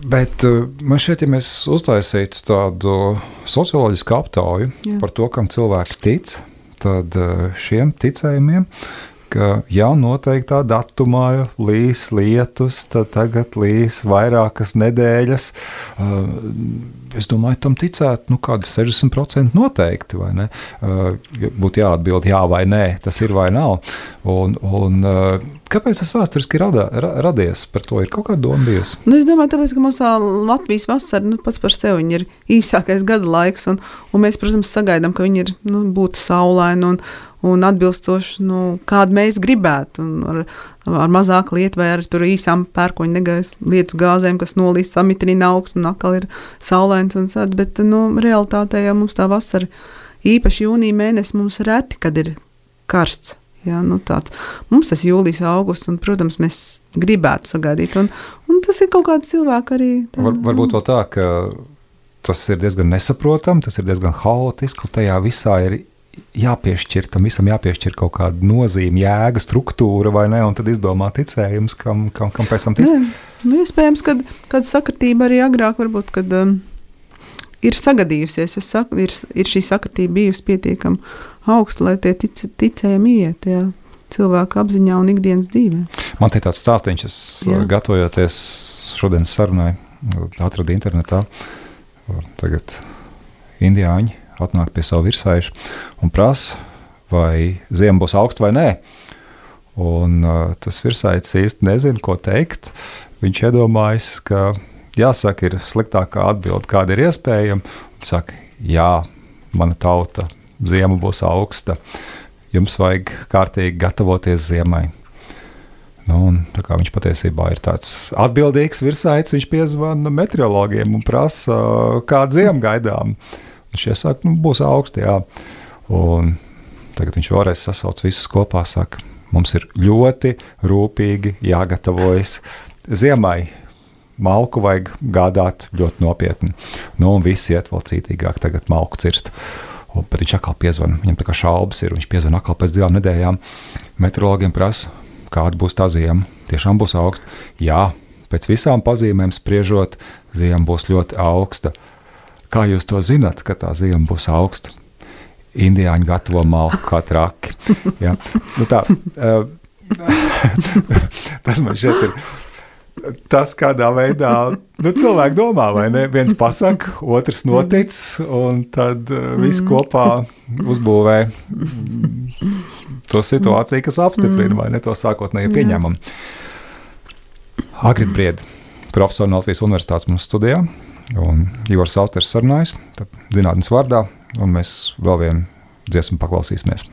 S2: Bet uh, man šķiet, ja mēs uztaisītu tādu socioloģisku aptauju
S3: Jā.
S2: par to, kam cilvēks tic, tad uh, šiem ticējumiem, ka jā, noteiktā datumā līs lietus, tad tagad līs vairākas nedēļas. Uh, Es domāju, tam ticētu nu, kādi 60% noteikti. Uh, Būtu jāatbild jā vai nē, tas ir vai nav. Un, un, uh, kāpēc tas vēsturiski rada, ra, radies? Par to ir kaut kāda doma bijusi.
S3: Nu, es domāju, tāpēc, ka mums Latvijas vasara nu, pats par sevi ir īsākais gada laiks, un, un mēs, protams, sagaidām, ka viņi ir nu, būtu saulaini un, un atbilstoši, nu, kādu mēs gribētu. Ar, ar mazāku lietu, vai ar īsām pērkoņa negaisa lietu gāzēm, kas nolīst samitrina augstu un atkal ir saulains un sad, bet, nu, realitātē jau mums tā vasara, īpaši jūnija mēnesis, mums reti, kad ir karsts. Jā, nu tāds. Mums tas ir jūlijas, augusts, un, protams, mēs gribētu sagaidīt. Un, un tas ir kaut kāds cilvēks arī. tā-
S2: Var, varbūt vēl tā, ka tas ir diezgan nesaprotami, tas ir diezgan haotiski, tajā visā ir jāpiešķir tam visam, jāpiešķir kaut kāda nozīme, jēga, struktūra, vai ne? Un tad izdomā ticējums, kam, kam, kam pēc tam tic.
S3: Nē, nu, iespējams, ka kāda sakritība arī agrāk, varbūt, kad um, ir sagadījusies, es saku, ir, ir šī sakritība bijusi pietiekami augsta, lai tie tic, ticējumi iet jā, cilvēku apziņā un ikdienas dzīvē.
S2: Man te tāds stāstīns, es
S3: Jā.
S2: Jā. gatavojoties šodienas sarunai, atradu internetā. Tagad indiāņi atnāk pie savu virsēju un prasa, vai ziema būs augsta vai nē. Un, uh, tas virsaicis īsti nezina, ko teikt. Viņš iedomājas, ka jāsaka, ir sliktākā atbilde, kāda ir iespējama. Viņš saka, jā, mana tauta, ziema būs augsta. Jums vajag kārtīgi gatavoties ziemai. Nu, un, viņš patiesībā ir tāds atbildīgs virsaicis, viņš piezvana meteorologiem un prasa, kāda ziema gaidām. Viņš iesaka, nu, būs augsts. Jā. Un tagad viņš vēlreiz sasauc visus kopā. Saka, mums ir ļoti rūpīgi jāgatavojas ziemai. Malku vajag gādāt ļoti nopietni. Nu, un viss iet vēl cītīgāk, tagad malku cirst. Un, bet viņš atkal piezvanīja. Viņam tā kā šaubas ir. Viņš piezvanīja atkal pēc divām nedēļām. Meteorologiem prasa, kāda būs tā ziema. Tiešām būs augsta. Jā, pēc visām pazīmēm spriežot, ziema būs ļoti augsta. Kā jūs to zināt, ka tā ziema būs augsta? Indiāņi gatavo malku kā traki. Ja? Nu tā, uh, tas man šeit ir. Tas, kādā veidā nu, cilvēki domā, vai ne? Viens pasakā, otrs notic, un tad uh, viss kopā uzbūvē mm, to situāciju, kas apstiprina vai ne to sākotnēji pieņēmumu. Agri Briedi, profesors no Latvijas Universitātes mums studijā, un Ivars Austers sarunājas zinātnes vārdā, un mēs vēl vienu dziesmu paklausīsimies.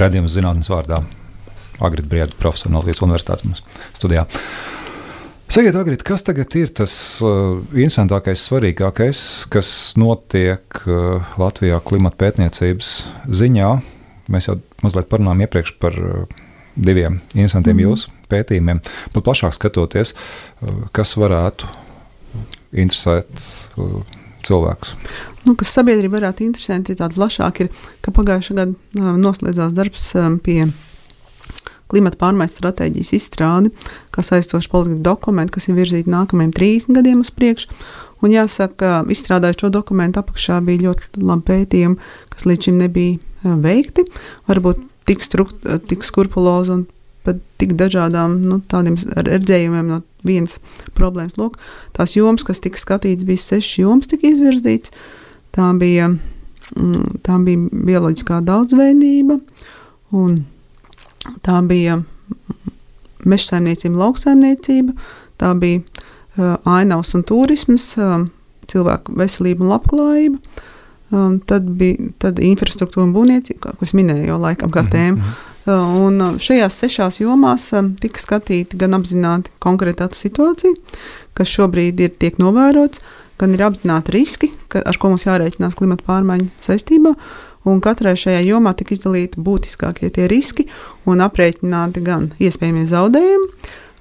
S2: Radījums zinātnes vārdā. Agri Brīsīs, profesors no Latvijas Universitātes mums studijā. Sakiet, Agrit, kas tagad ir tas uh, interesantākais, svarīgākais, kas notiek uh, Latvijā klimata pētniecības ziņā? Mēs jau mazliet parunājām iepriekš par uh, diviem interesantiem mm jūsu pētījumiem, bet plašāk skatoties, kas varētu interesēt cilvēkus.
S3: Nu, kas sabiedrība varētu interesēt, ja tāda plašāka ir, ka pagājušā gada noslēdzās darbs pie klimata pārmaiņu stratēģijas izstrādi, kā saistošu politiku dokumentu, kas ir virzīti nākamajiem 30 gadiem uz priekšu. Un jāsaka, izstrādājot šo dokumentu apakšā bija ļoti labi pētījumi, kas līdz šim nebija veikti. Varbūt tik, strukt, tik skrupulozi un pat tik dažādām nu, tādiem redzējumiem no vienas problēmas. Lūk, tās jomas, kas tika skatītas, bija sešas jomas, tika izvirzītas. Tā bija, mm, tā bija bioloģiskā daudzveidība, un tā bija meža saimniecība, lauksaimniecība, tā bija uh, ainavs un turisms, uh, cilvēku veselība un labklājība. Um, tad bija tad infrastruktūra un būvniecība, kā es minēju, jau laikam kā tēma. Un šajās sešās jomās tika skatīta gan apzināti konkrētā situācija, kas šobrīd ir tiek novērots, gan ir apzināti riski, ka, ar ko mums jārēķinās klimata pārmaiņu saistībā. Un katrai šajā jomā tika izdalīti būtiskākie tie riski un aprēķināti gan iespējamie zaudējumi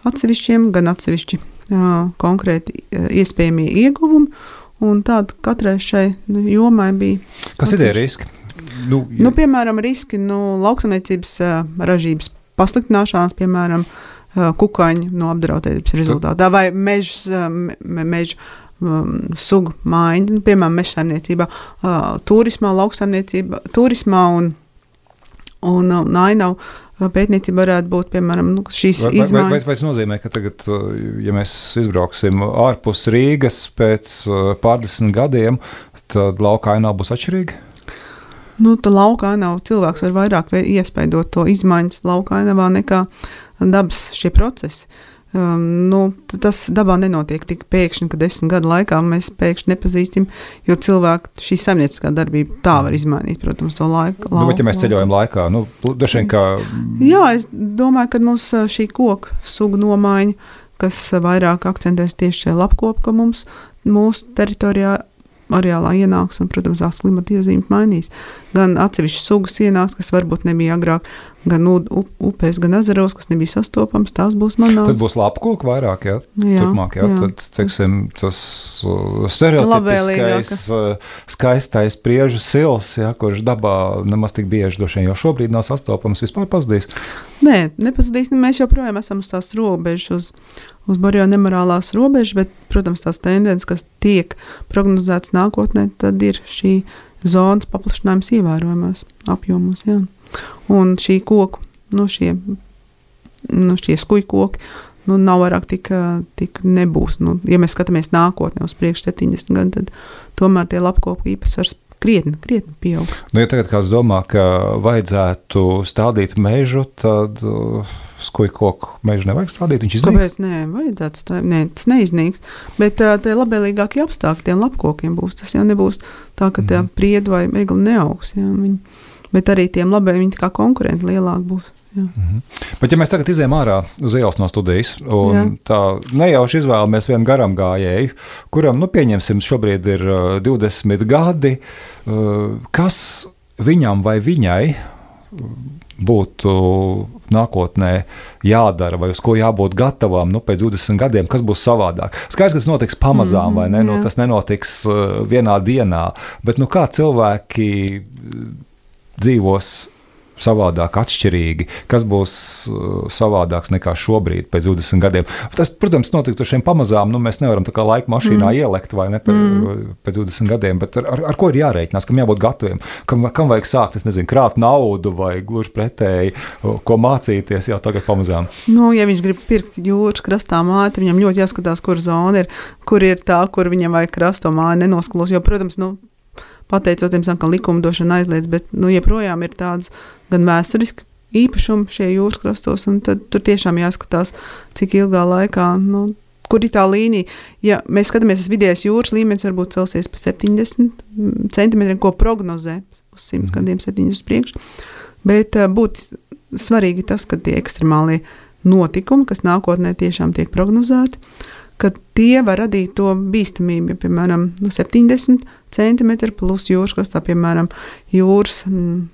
S3: atsevišķiem, gan atsevišķi jā, konkrēti iespējamie ieguvumi. Un tāda katrai šai jomai bija.
S2: Kas ir tie riski?
S3: Nu, nu, piemēram, riski nu, lauksaimniecības uh, ražības pasliktināšanās, piemēram, uh, kukaiņu no apdraudētības rezultātā vai meža uh, mež, um, sugu maiņa, nu, piemēram, meža saimniecībā, uh, turismā, lauksaimniecībā, turismā un, un, un ainavu. Pētniecība varētu būt piemēram nu, šīs
S2: vai, izmaiņas. Vai, vai, vai tas nozīmē, ka tagad, ja mēs izbrauksim ārpus Rīgas pēc pārdesmit gadiem, tad lauka ainā būs atšķirīga?
S3: Nu, lauka ainava cilvēks var vairāk iespaidot to izmaiņas lauka ainavā nekā dabas šie procesi. Um, nu, tas dabā nenotiek tik pēkšņi, ka desmit gadu laikā mēs pēkšņi nepazīstam, jo cilvēku šī saimnieciskā darbība tā var izmainīt, protams, to laiku.
S2: Nu, bet, ja mēs ceļojam laikā, nu, dažiem kā.
S3: Jā, es domāju, ka mums šī koku sugu nomaiņa, kas vairāk akcentēs tieši šajā lapkopā, ka mums mūsu teritorijā areālā ienāks, un, protams, tās klimata iezīmes mainīs. Gan atsevišķas sugas ienāks, kas varbūt nebija agrāk, gan upēs, gan ezeros, kas nebija sastopams, tās būs manā.
S2: Tad būs lapkoka vairāk, jā, jā, turpmāk, jā. jā. Tad, teiksim, tas uh, stereotipiskais, uh, skaistais priežu sils, jā, kurš dabā nemaz tik bieži droši vien jau šobrīd nav sastopams, vispār pazudīs.
S3: Nē, nepazudīs, mēs joprojām esam uz tās robežas, uz, uz barjo nemorālās robežas, bet, protams, tās tendences, kas tiek prognozētas nākotnē, tad ir šī zonas paplašinājums ievērojamās apjomos. Jā. Un šī koku, nu šie, nu šie skuju koki, nu, nav vairāk tik, tik nebūs. Nu, ja mēs skatāmies nākotnē uz priekšu 70 gadiem, tad tomēr tie lapkopu īpatsvars krietni, krietni pieaugs.
S2: Nu, ja tagad kāds domā, ka vajadzētu stādīt mežu, tad uh, skuju koku mežu nevajag stādīt. Viņš iznīks.
S3: Kāpēc? Nē, vajadzētu stādīt. Nē, tas neiznīks. Bet uh, tie labvēlīgākie apstākļi tiem lapkokiem būs. Tas jau nebūs tā, ka mm. tie priedu vai egli neaugs. Jā, viņi, bet arī tiem labiem viņi kā konkurenti lielāk būs. Jā. Mm -hmm.
S2: Bet, ja mēs tagad izējām ārā uz ielas no studijas, un Jā. tā nejauši izvēlamies vienu garām gājēju, kuram, nu, pieņemsim, šobrīd ir uh, 20 gadi, uh, kas viņam vai viņai būtu nākotnē jādara, vai uz ko jābūt gatavam nu, pēc 20 gadiem, kas būs savādāk. Skaidrs, ka tas notiks pamazām, mm -hmm, vai ne? Nu, tas nenotiks uh, vienā dienā, bet nu, kā cilvēki dzīvos savādāk, atšķirīgi, kas būs uh, savādāks nekā šobrīd, pēc 20 gadiem. Tas, protams, notiks ar šiem pamazām. Nu, mēs nevaram tā kā laika mašīnā mm. ielikt vai ne mm. pēc 20 gadiem, bet ar, ar, ar ko ir jārēķinās, kam jābūt gataviem, kam, kam vajag sākt, es nezinu, krāt naudu vai gluži pretēji, ko mācīties jau tagad pamazām.
S3: Nu, ja viņš grib pirkt jūras krastā māju, tad viņam ļoti jāskatās, kur zona ir, kur ir tā, kur viņam vajag krasto māju nenosklos, jo, protams, nu, pateicoties tam, ka likumdošana aizliedz, bet nu, joprojām ir tādas gan vēsturiski īpašumi šie jūras krastos, un tur tiešām jāskatās, cik ilgā laikā. Nu, Kur ir tā līnija? Ja mēs skatāmies, tas vidējais jūras līmenis varbūt celsies pa 70 centimetriem, ko prognozē uz 100 mm. gadiem, 70 uz priekšu. Bet uh, būtu svarīgi tas, ka tie ekstremālie notikumi, kas nākotnē tiešām tiek prognozēti, ka tie var radīt to bīstamību. Ja, piemēram, nu, 70 centimetri plus jūras krastā, piemēram, jūras. Mm,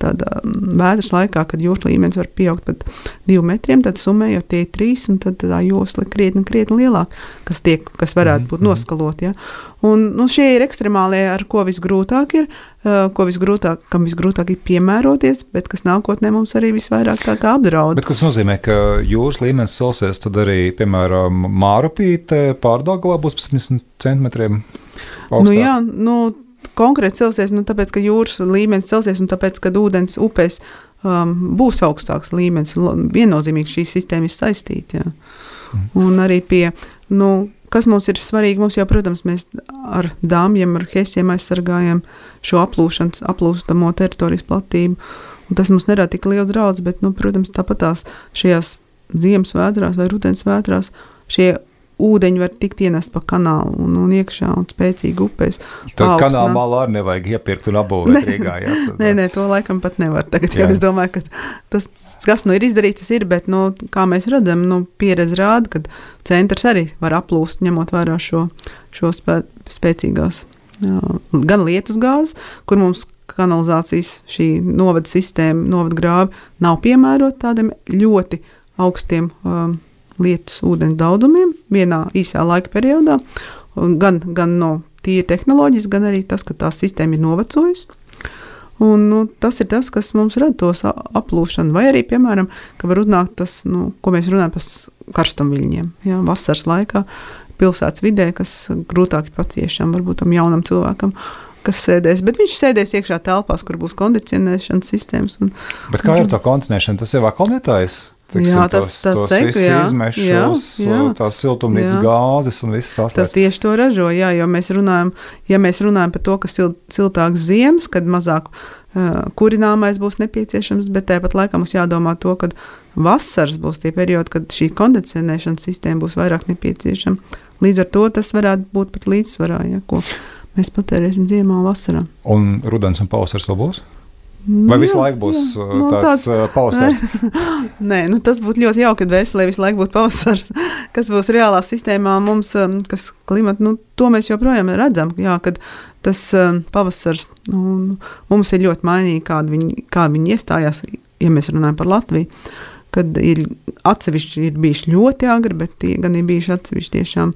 S3: tādā mm, vētras laikā, kad jūras līmenis var pieaugt pat diviem metriem, tad summējot tie trīs, un tad tā josla krietni, krietni lielāka, kas, tiek, kas varētu būt mhm, mhm. noskalot. Ja? Un, nu, šie ir ekstremālie, ar ko visgrūtāk ir, uh, ko visgrūtāk, kam visgrūtāk ir piemēroties, bet kas nākotnē mums arī visvairāk apdraud.
S2: Bet, kas nozīmē, ka jūras līmenis celsies, tad arī, piemēram, Mārupīte pārdagavā būs 70 centimetriem.
S3: Augstāk. Nu, jā, nu, konkrēti celsies, nu, tāpēc, ka jūras līmenis celsies un tāpēc, ka ūdens upēs um, būs augstāks līmenis. Viennozīmīgi šī sistēma ir saistīta. Jā. Mm. Un arī pie, nu, kas mums ir svarīgi, mums jau, protams, mēs ar dāmjiem, ar hesiem aizsargājam šo aplūšanas, aplūstamo teritorijas platību. Un tas mums nerada tik liels draudz, bet, nu, protams, tāpat tās šajās ziemas vētrās vai rudens vētrās šie ūdeņi var tikt ienest pa kanālu un, un iekšā un spēcīgi upēs.
S2: Tad kanāla malā arī nevajag iepirkt un apbūvēt Rīgā. Jā, tad,
S3: nē, nē, to laikam pat nevar tagad. Jā. Jā, es domāju, ka tas, kas nu ir izdarīts, tas ir, bet, nu, kā mēs redzam, nu, pieredze rāda, ka centrs arī var aplūst, ņemot vērā šo, šo spē, spēcīgās jā, gan lietus gāzes, kur mums kanalizācijas šī novada sistēma, novada grāvi nav piemērota tādiem ļoti augstiem um, lietus ūdens daudzumiem vienā īsā laika periodā, gan, gan no tīra tehnoloģijas, gan arī tas, ka tā sistēma ir novecojusi. Un, nu, tas ir tas, kas mums rada tos aplūšanu, vai arī, piemēram, ka var uznākt tas, nu, ko mēs runājam par karstumviļņiem. Jā, vasaras laikā pilsētas vidē, kas grūtāk ir paciešam, varbūt tam jaunam cilvēkam, kas sēdēs. Bet viņš sēdēs iekšā telpās, kur būs kondicionēšanas sistēmas. Un,
S2: Bet kā ir tā kondicionēšana? Tas jau ir aklimatizētājs. Tiksim,
S3: jā, tas jā, jā.
S2: tās siltumnīcas gāzes un viss tās
S3: Tas tieši to ražo, jā, jo mēs runājam, ja mēs runājam par to, ka sil, siltāks ziemas, kad mazāk uh, kurināmais būs nepieciešams, bet tāpat laikā mums jādomā to, ka vasaras būs tie periodi, kad šī kondicionēšanas sistēma būs vairāk nepieciešama. Līdz ar to tas varētu būt pat līdzsvarā, ja, ko mēs patērēsim ziemā vasarā.
S2: Un rudens un pavasaris vēl būs? Vai visu
S3: Jā,
S2: laiku būs
S3: jā.
S2: uh,
S3: Nu,
S2: tāds,
S3: tāds-
S2: pavasaris?
S3: Nē, nu tas būtu ļoti jauki, kad veselē visu laiku būtu pavasaris, kas būs reālā sistēmā mums, um, kas klimata, nu to mēs joprojām redzam, jā, kad tas pavasars, nu, mums ir ļoti mainīgi, kāda viņi, kā viņi iestājās, ja mēs runājam par Latviju, kad ir atsevišķi ir bijuši ļoti agri, bet tie gan ir bijuši atsevišķi tiešām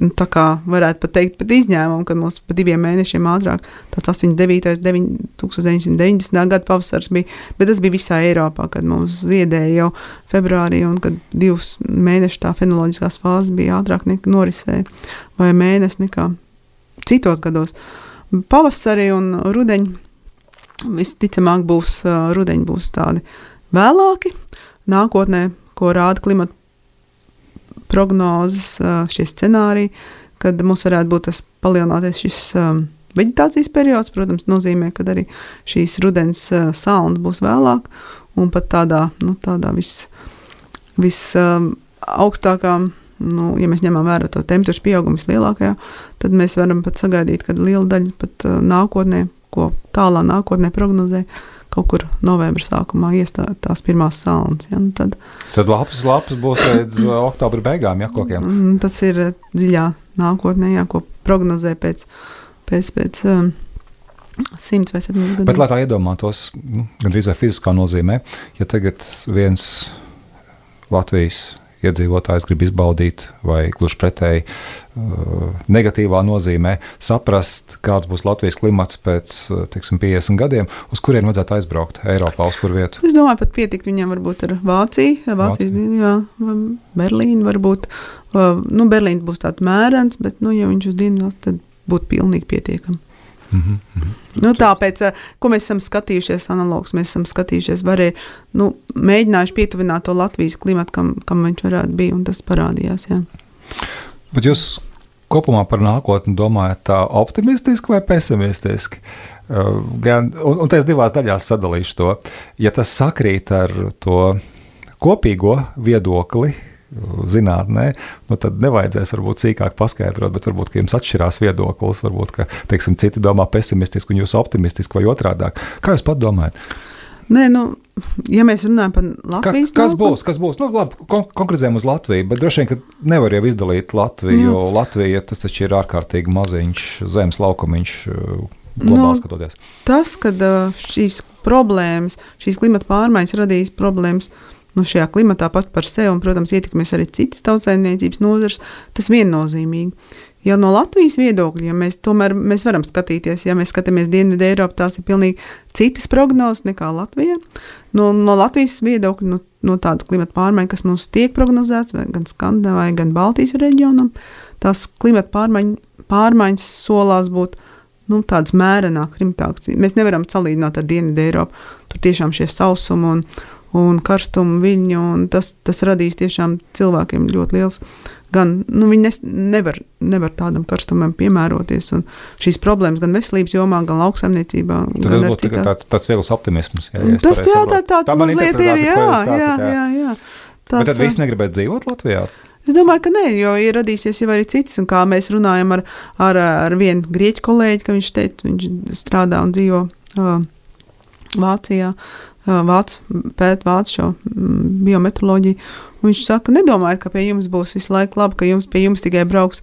S3: nu, tā kā varētu pat teikt, pat izņēmumu, kad mums pa diviem mēnešiem ātrāk, tāds 89. 1990. gada pavasars bija, bet tas bija visā Eiropā, kad mums ziedēja jau februārī, un kad divus mēnešus tā fenoloģiskās fāzes bija ātrāk nekā norisēja, vai mēnesi nekā citos gados. Pavasarī un rudeņi visticamāk būs, rudeņi būs tādi vēlāki, nākotnē, ko rāda klimata prognozes, šie scenāriji, kad mums varētu būt tas palielināties šis vegetācijas periods, protams, nozīmē, ka arī šīs rudens uh, salnas būs vēlāk, un pat tādā, nu, tādā vis, vis um, augstākā, nu, ja mēs ņemam vērā to temperatūras pieaugumu vislielākajā, tad mēs varam pat sagaidīt, ka liela daļa pat uh, nākotnē, ko tālā nākotnē prognozē, kaut kur novembra sākumā iestājas tās pirmās salnas. Ja, nu tad,
S2: Tad lapas, lapas būs līdz uh, oktobra beigām, ja kokiem.
S3: Mm, Tas ir eh, dziļā nākotnē, jā, ko prognozē pēc, pēc, pēc um, simts vai septiņiem gadiem.
S2: Bet, lai tā iedomātos, nu, gandrīz vai fiziskā nozīmē, ja tagad viens Latvijas iedzīvotājs grib izbaudīt, vai gluži pretēji, uh, negatīvā nozīmē, saprast, kāds būs Latvijas klimats pēc uh, tiksim, 50 gadiem, uz kurien vajadzētu aizbraukt Eiropā, uz kur vietu.
S3: Es domāju, pat pietikt viņam varbūt ar Vāciju, Vācijas vai Berlīnu varbūt. Nu, Berlīna būs tāds mērens, bet, nu, ja viņš uz dienu, tad būtu pilnīgi pietiekami.
S2: Mhm, mhm.
S3: Nu, tāpēc, eh, ko mēs esam skatījušies, analogs, mēs esam skatījušies, varēja, nu, mēģinājuši pietuvināt to Latvijas klimatu, kam, kam viņš varētu būt, un tas parādījās. Jā.
S2: Bet jūs kopumā par nākotni domājat tā optimistiski vai pesimistiski? Uh, Gan, un, un es divās daļās sadalīšu to. Ja tas sakrīt ar to kopīgo viedokli, zinātnē, nu tad nevajadzēs varbūt sīkāk paskaidrot, bet varbūt jums atšķirās viedoklis. Varbūt ka teiksim, citi domā pesimistiski un jūs optimistiski vai otrādi. Kā jūs pat domājat?
S3: Nē, nu, ja mēs runājam par Latvijas
S2: kas
S3: nākotni-
S2: būs? Kas būs? Nu, labi, kon konkretizējam uz Latviju, bet droši vien, ka nevar jau izdalīt Latviju,
S3: Jā.
S2: jo Latvija tas taču ir ārkārtīgi maziņš zemes laukumiņš, uh, globāli
S3: Nu,
S2: skatoties.
S3: Tas, ka šīs problēmas, šīs klimata pārmaiņas radīs problēmas nu, šajā klimatā pat par sevi, un, protams, ietekmēs arī citas tautsēmniecības nozares, tas viennozīmīgi. Ja no Latvijas viedokļa, ja mēs tomēr mēs varam skatīties, ja mēs skatāmies Dienvidu Eiropā, tās ir pilnīgi citas prognozes nekā Latvijā. No, no Latvijas viedokļa, no, no tāda klimata pārmaiņa, kas mums tiek prognozēts, gan Skandinavijai, gan Baltijas reģionam, tās klimata pārmaiņ, pārmaiņas solās būt nu, tādas mērenākas, rimtākas. Mēs nevaram salīdzināt ar Dienvidu Eiropu. Tur tiešām šie sausumi un, un karstuma viļņi, un tas, tas radīs tiešām cilvēkiem ļoti liels. Gan nu, viņi nes, nevar, nevar tādam karstumam piemēroties. Šīs problēmas gan veselības jomā, gan lauksaimniecībā.
S2: Tas gan būtu tāds, tāds viegls optimisms.
S3: Jā, ja tas jā, tā, tā, tā mazliet ir. Jā, jā, jā, jā.
S2: Tāds, Bet tad viss negribēs dzīvot Latvijā?
S3: Es domāju, ka nē, jo ir radīsies jau arī cits. Un kā mēs runājam ar, ar, ar vienu grieķu kolēģi, ka viņš teica, viņš strādā un dzīvo uh, Vācijā. Uh, Vācu pēt vācu šo mm, biometroloģiju. Viņš saka, nedomājiet, ka pie jums būs visu laiku labi, ka jums pie jums tikai brauks.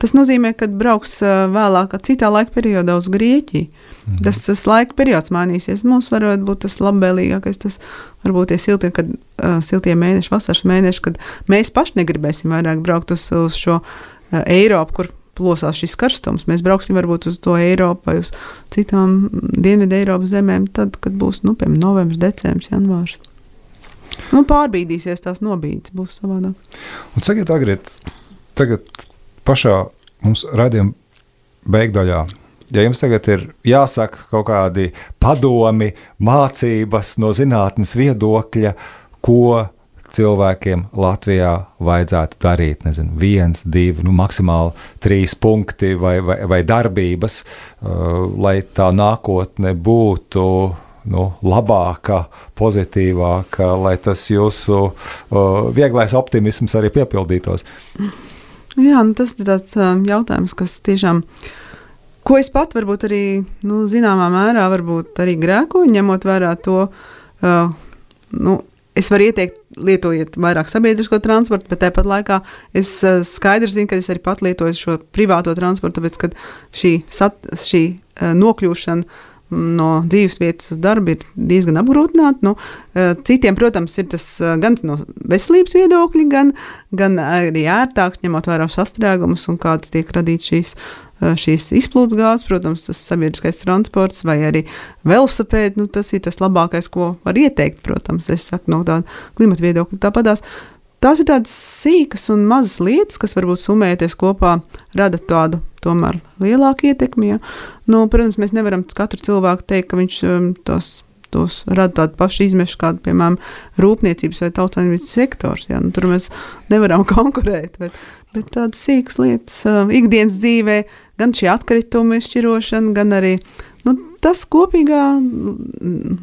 S3: Tas nozīmē, ka brauks vēlāk, citā laika periodā uz Grieķiju. Mhm. Tas, tas laika periods mainīsies. Mums varētu būt tas labvēlīgākais, tas varbūt tie siltie, kad, uh, siltie mēneši, vasaras mēneši, kad mēs paši negribēsim vairāk braukt uz, uz šo uh, Eiropu, kur plosās šis karstums. Mēs brauksim varbūt uz to Eiropu vai uz citām Dienvidu Eiropas zemēm, tad, kad būs nu, piemēram novembris, decembris, janvārs. Nu, pārbīdīsies tās nobīdes, būs savādāk.
S2: Un sakiet, agriet, tagad pašā mums raidījuma beigdaļā Ja jums tagad ir jāsaka kaut kādi padomi, mācības no zinātnes viedokļa, ko cilvēkiem Latvijā vajadzētu darīt. Nezinu, viens, divi, nu, maksimāli trīs punkti vai, vai, vai darbības, uh, lai tā nākotne būtu nu, labāka, pozitīvāka, lai tas jūsu uh, vieglais optimisms arī piepildītos.
S3: Jā, nu, tas ir tāds uh, jautājums, kas tiešām ir Ko es pat varbūt arī nu, zināmā mērā arī grēkoju, ņemot vērā to, uh, nu, es varu ieteikt, lietojiet vairāk sabiedrisko transportu, bet tāpat laikā es uh, skaidri zinu, ka es arī pat lietoju šo privāto transportu, tāpēc, ka šī, sat, šī uh, nokļūšana no dzīves vietas uz darbu ir diezgan apgrūtināta. Nu, uh, citiem, protams, ir tas gan no veselības viedokļa, gan, gan arī ērtāks, ņemot vērā sastrēgumus un kādas tiek radītas šīs Eh, šīs izplūdes gāzes, protams, tas sabiedriskais transports vai arī velosipēdi, nu, tas ir tas labākais, ko var ieteikt, protams, es saku no tāda klimata viedokļa. Tāpatās tās ir tādas sīkas un mazas lietas, kas varbūt summējoties kopā rada tādu tomēr lielāku ietekmi. Ja? Nu, protams, mēs nevaram katru cilvēku teikt, ka viņš um, tos tos rada tādu pašu izmešu, kāda, piemēram, rūpniecības vai tautsājumības sektors. Ja? Nu, tur mēs nevaram konkurēt, bet, bet tādas sīkas lietas ikdienas dzīvē, gan šī atkrituma izšķirošana, gan arī nu, tas kopīgā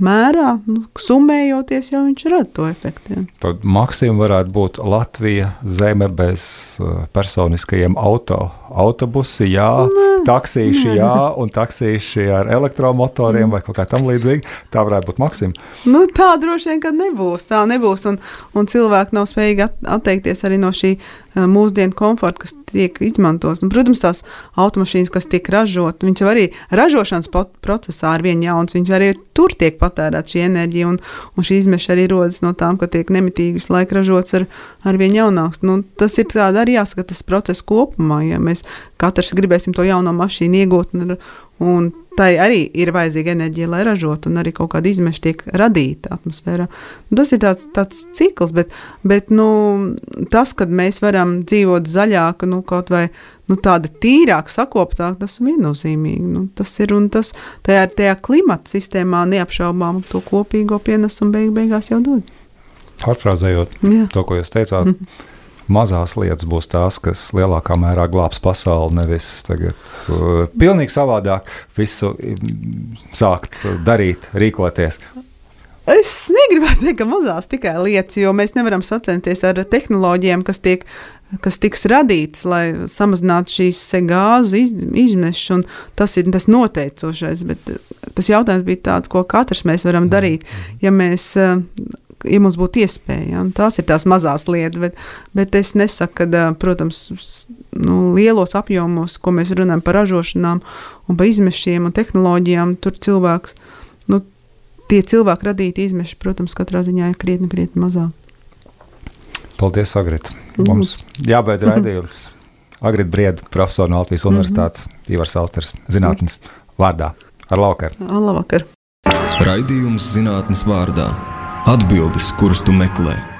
S3: mērā, nu, summējoties, jau viņš rada to efektu. Ja.
S2: Tad maksimums varētu būt Latvija zeme bez uh, personiskajiem auto. Autobusi, jā, nē, taksīši, jā, un taksīši ar elektromotoriem mm. vai kaut kā tam līdzīga. Tā varētu būt maksimums.
S3: Nu, tā droši vien, ka nebūs. Tā nebūs, un, un cilvēki nav spējīgi atteikties arī no šī mūsdienu komforta, kas tiek izmantots. Nu, protams, tās automašīnas, kas tiek ražotas, viņas arī ražošanas procesā procesā ar vien jauns. Viņas arī tur tiek patērēta šī enerģija, un, un šī izmeša arī rodas no tām, ka tiek nemitīgi visu laiku ražots ar, ar vien jaunāks. Nu, tas ir arī jāsaka, tas process kopumā. Ja mēs katrs gribēsim to jauno mašīnu iegūt, un, un tai arī ir vajadzīga enerģija, lai ražotu, un arī kaut kāda izmeša tiek radīta atmosfērā. Nu, tas ir tāds, tāds cikls, bet, bet nu, tas, kad mēs varam dzīvot zaļāk, nu, kaut vai nu, tāda tīrāka, sakoptāka, tas ir viennozīmīgi. Nu, tas ir un tas tajā, tajā klimata sistēmā neapšaubām to kopīgo pienesumu beig, beigās jau dod.
S2: Pārfrāzējot to, ko jūs teicāt. Mm -hmm mazās lietas būs tās, kas lielākā mērā glābs pasauli. Nevis tagad uh, pilnīgi savādāk visu mm, sākt darīt, rīkoties.
S3: Es negribētu teikt, ka mazās tikai lietas, jo mēs nevaram sacensties ar tehnoloģijām, kas tiek kas tiks radīts, lai samazinātu šīs gāzu izmešanu. Tas ir tas noteicošais. Bet tas jautājums bija tāds, ko katrs mēs varam darīt, ja, mēs, eh, ja mums būtu iespēja. Ja? Tās ir tās mazās lietas, bet, bet es nesaku, ka, protams, nu, lielos apjomos, ko mēs runājam par ražošanām un par izmešiem un tehnoloģijām, tur cilvēks. Nu, Tie cilvēki radīti izmeši, protams, katrā ziņā ir krietni, krietni mazāk.
S2: Paldies, Agrita. Mhm. Mums jābeidz raidījums. Agrita Brieda, profesora no Latvijas mhm. Universitātes, Ivars Austers, zinātnes vārdā. Ar laukaru.
S3: Labvakar.
S1: Raidījums zinātnes vārdā. Atbildes, kuras tu meklē.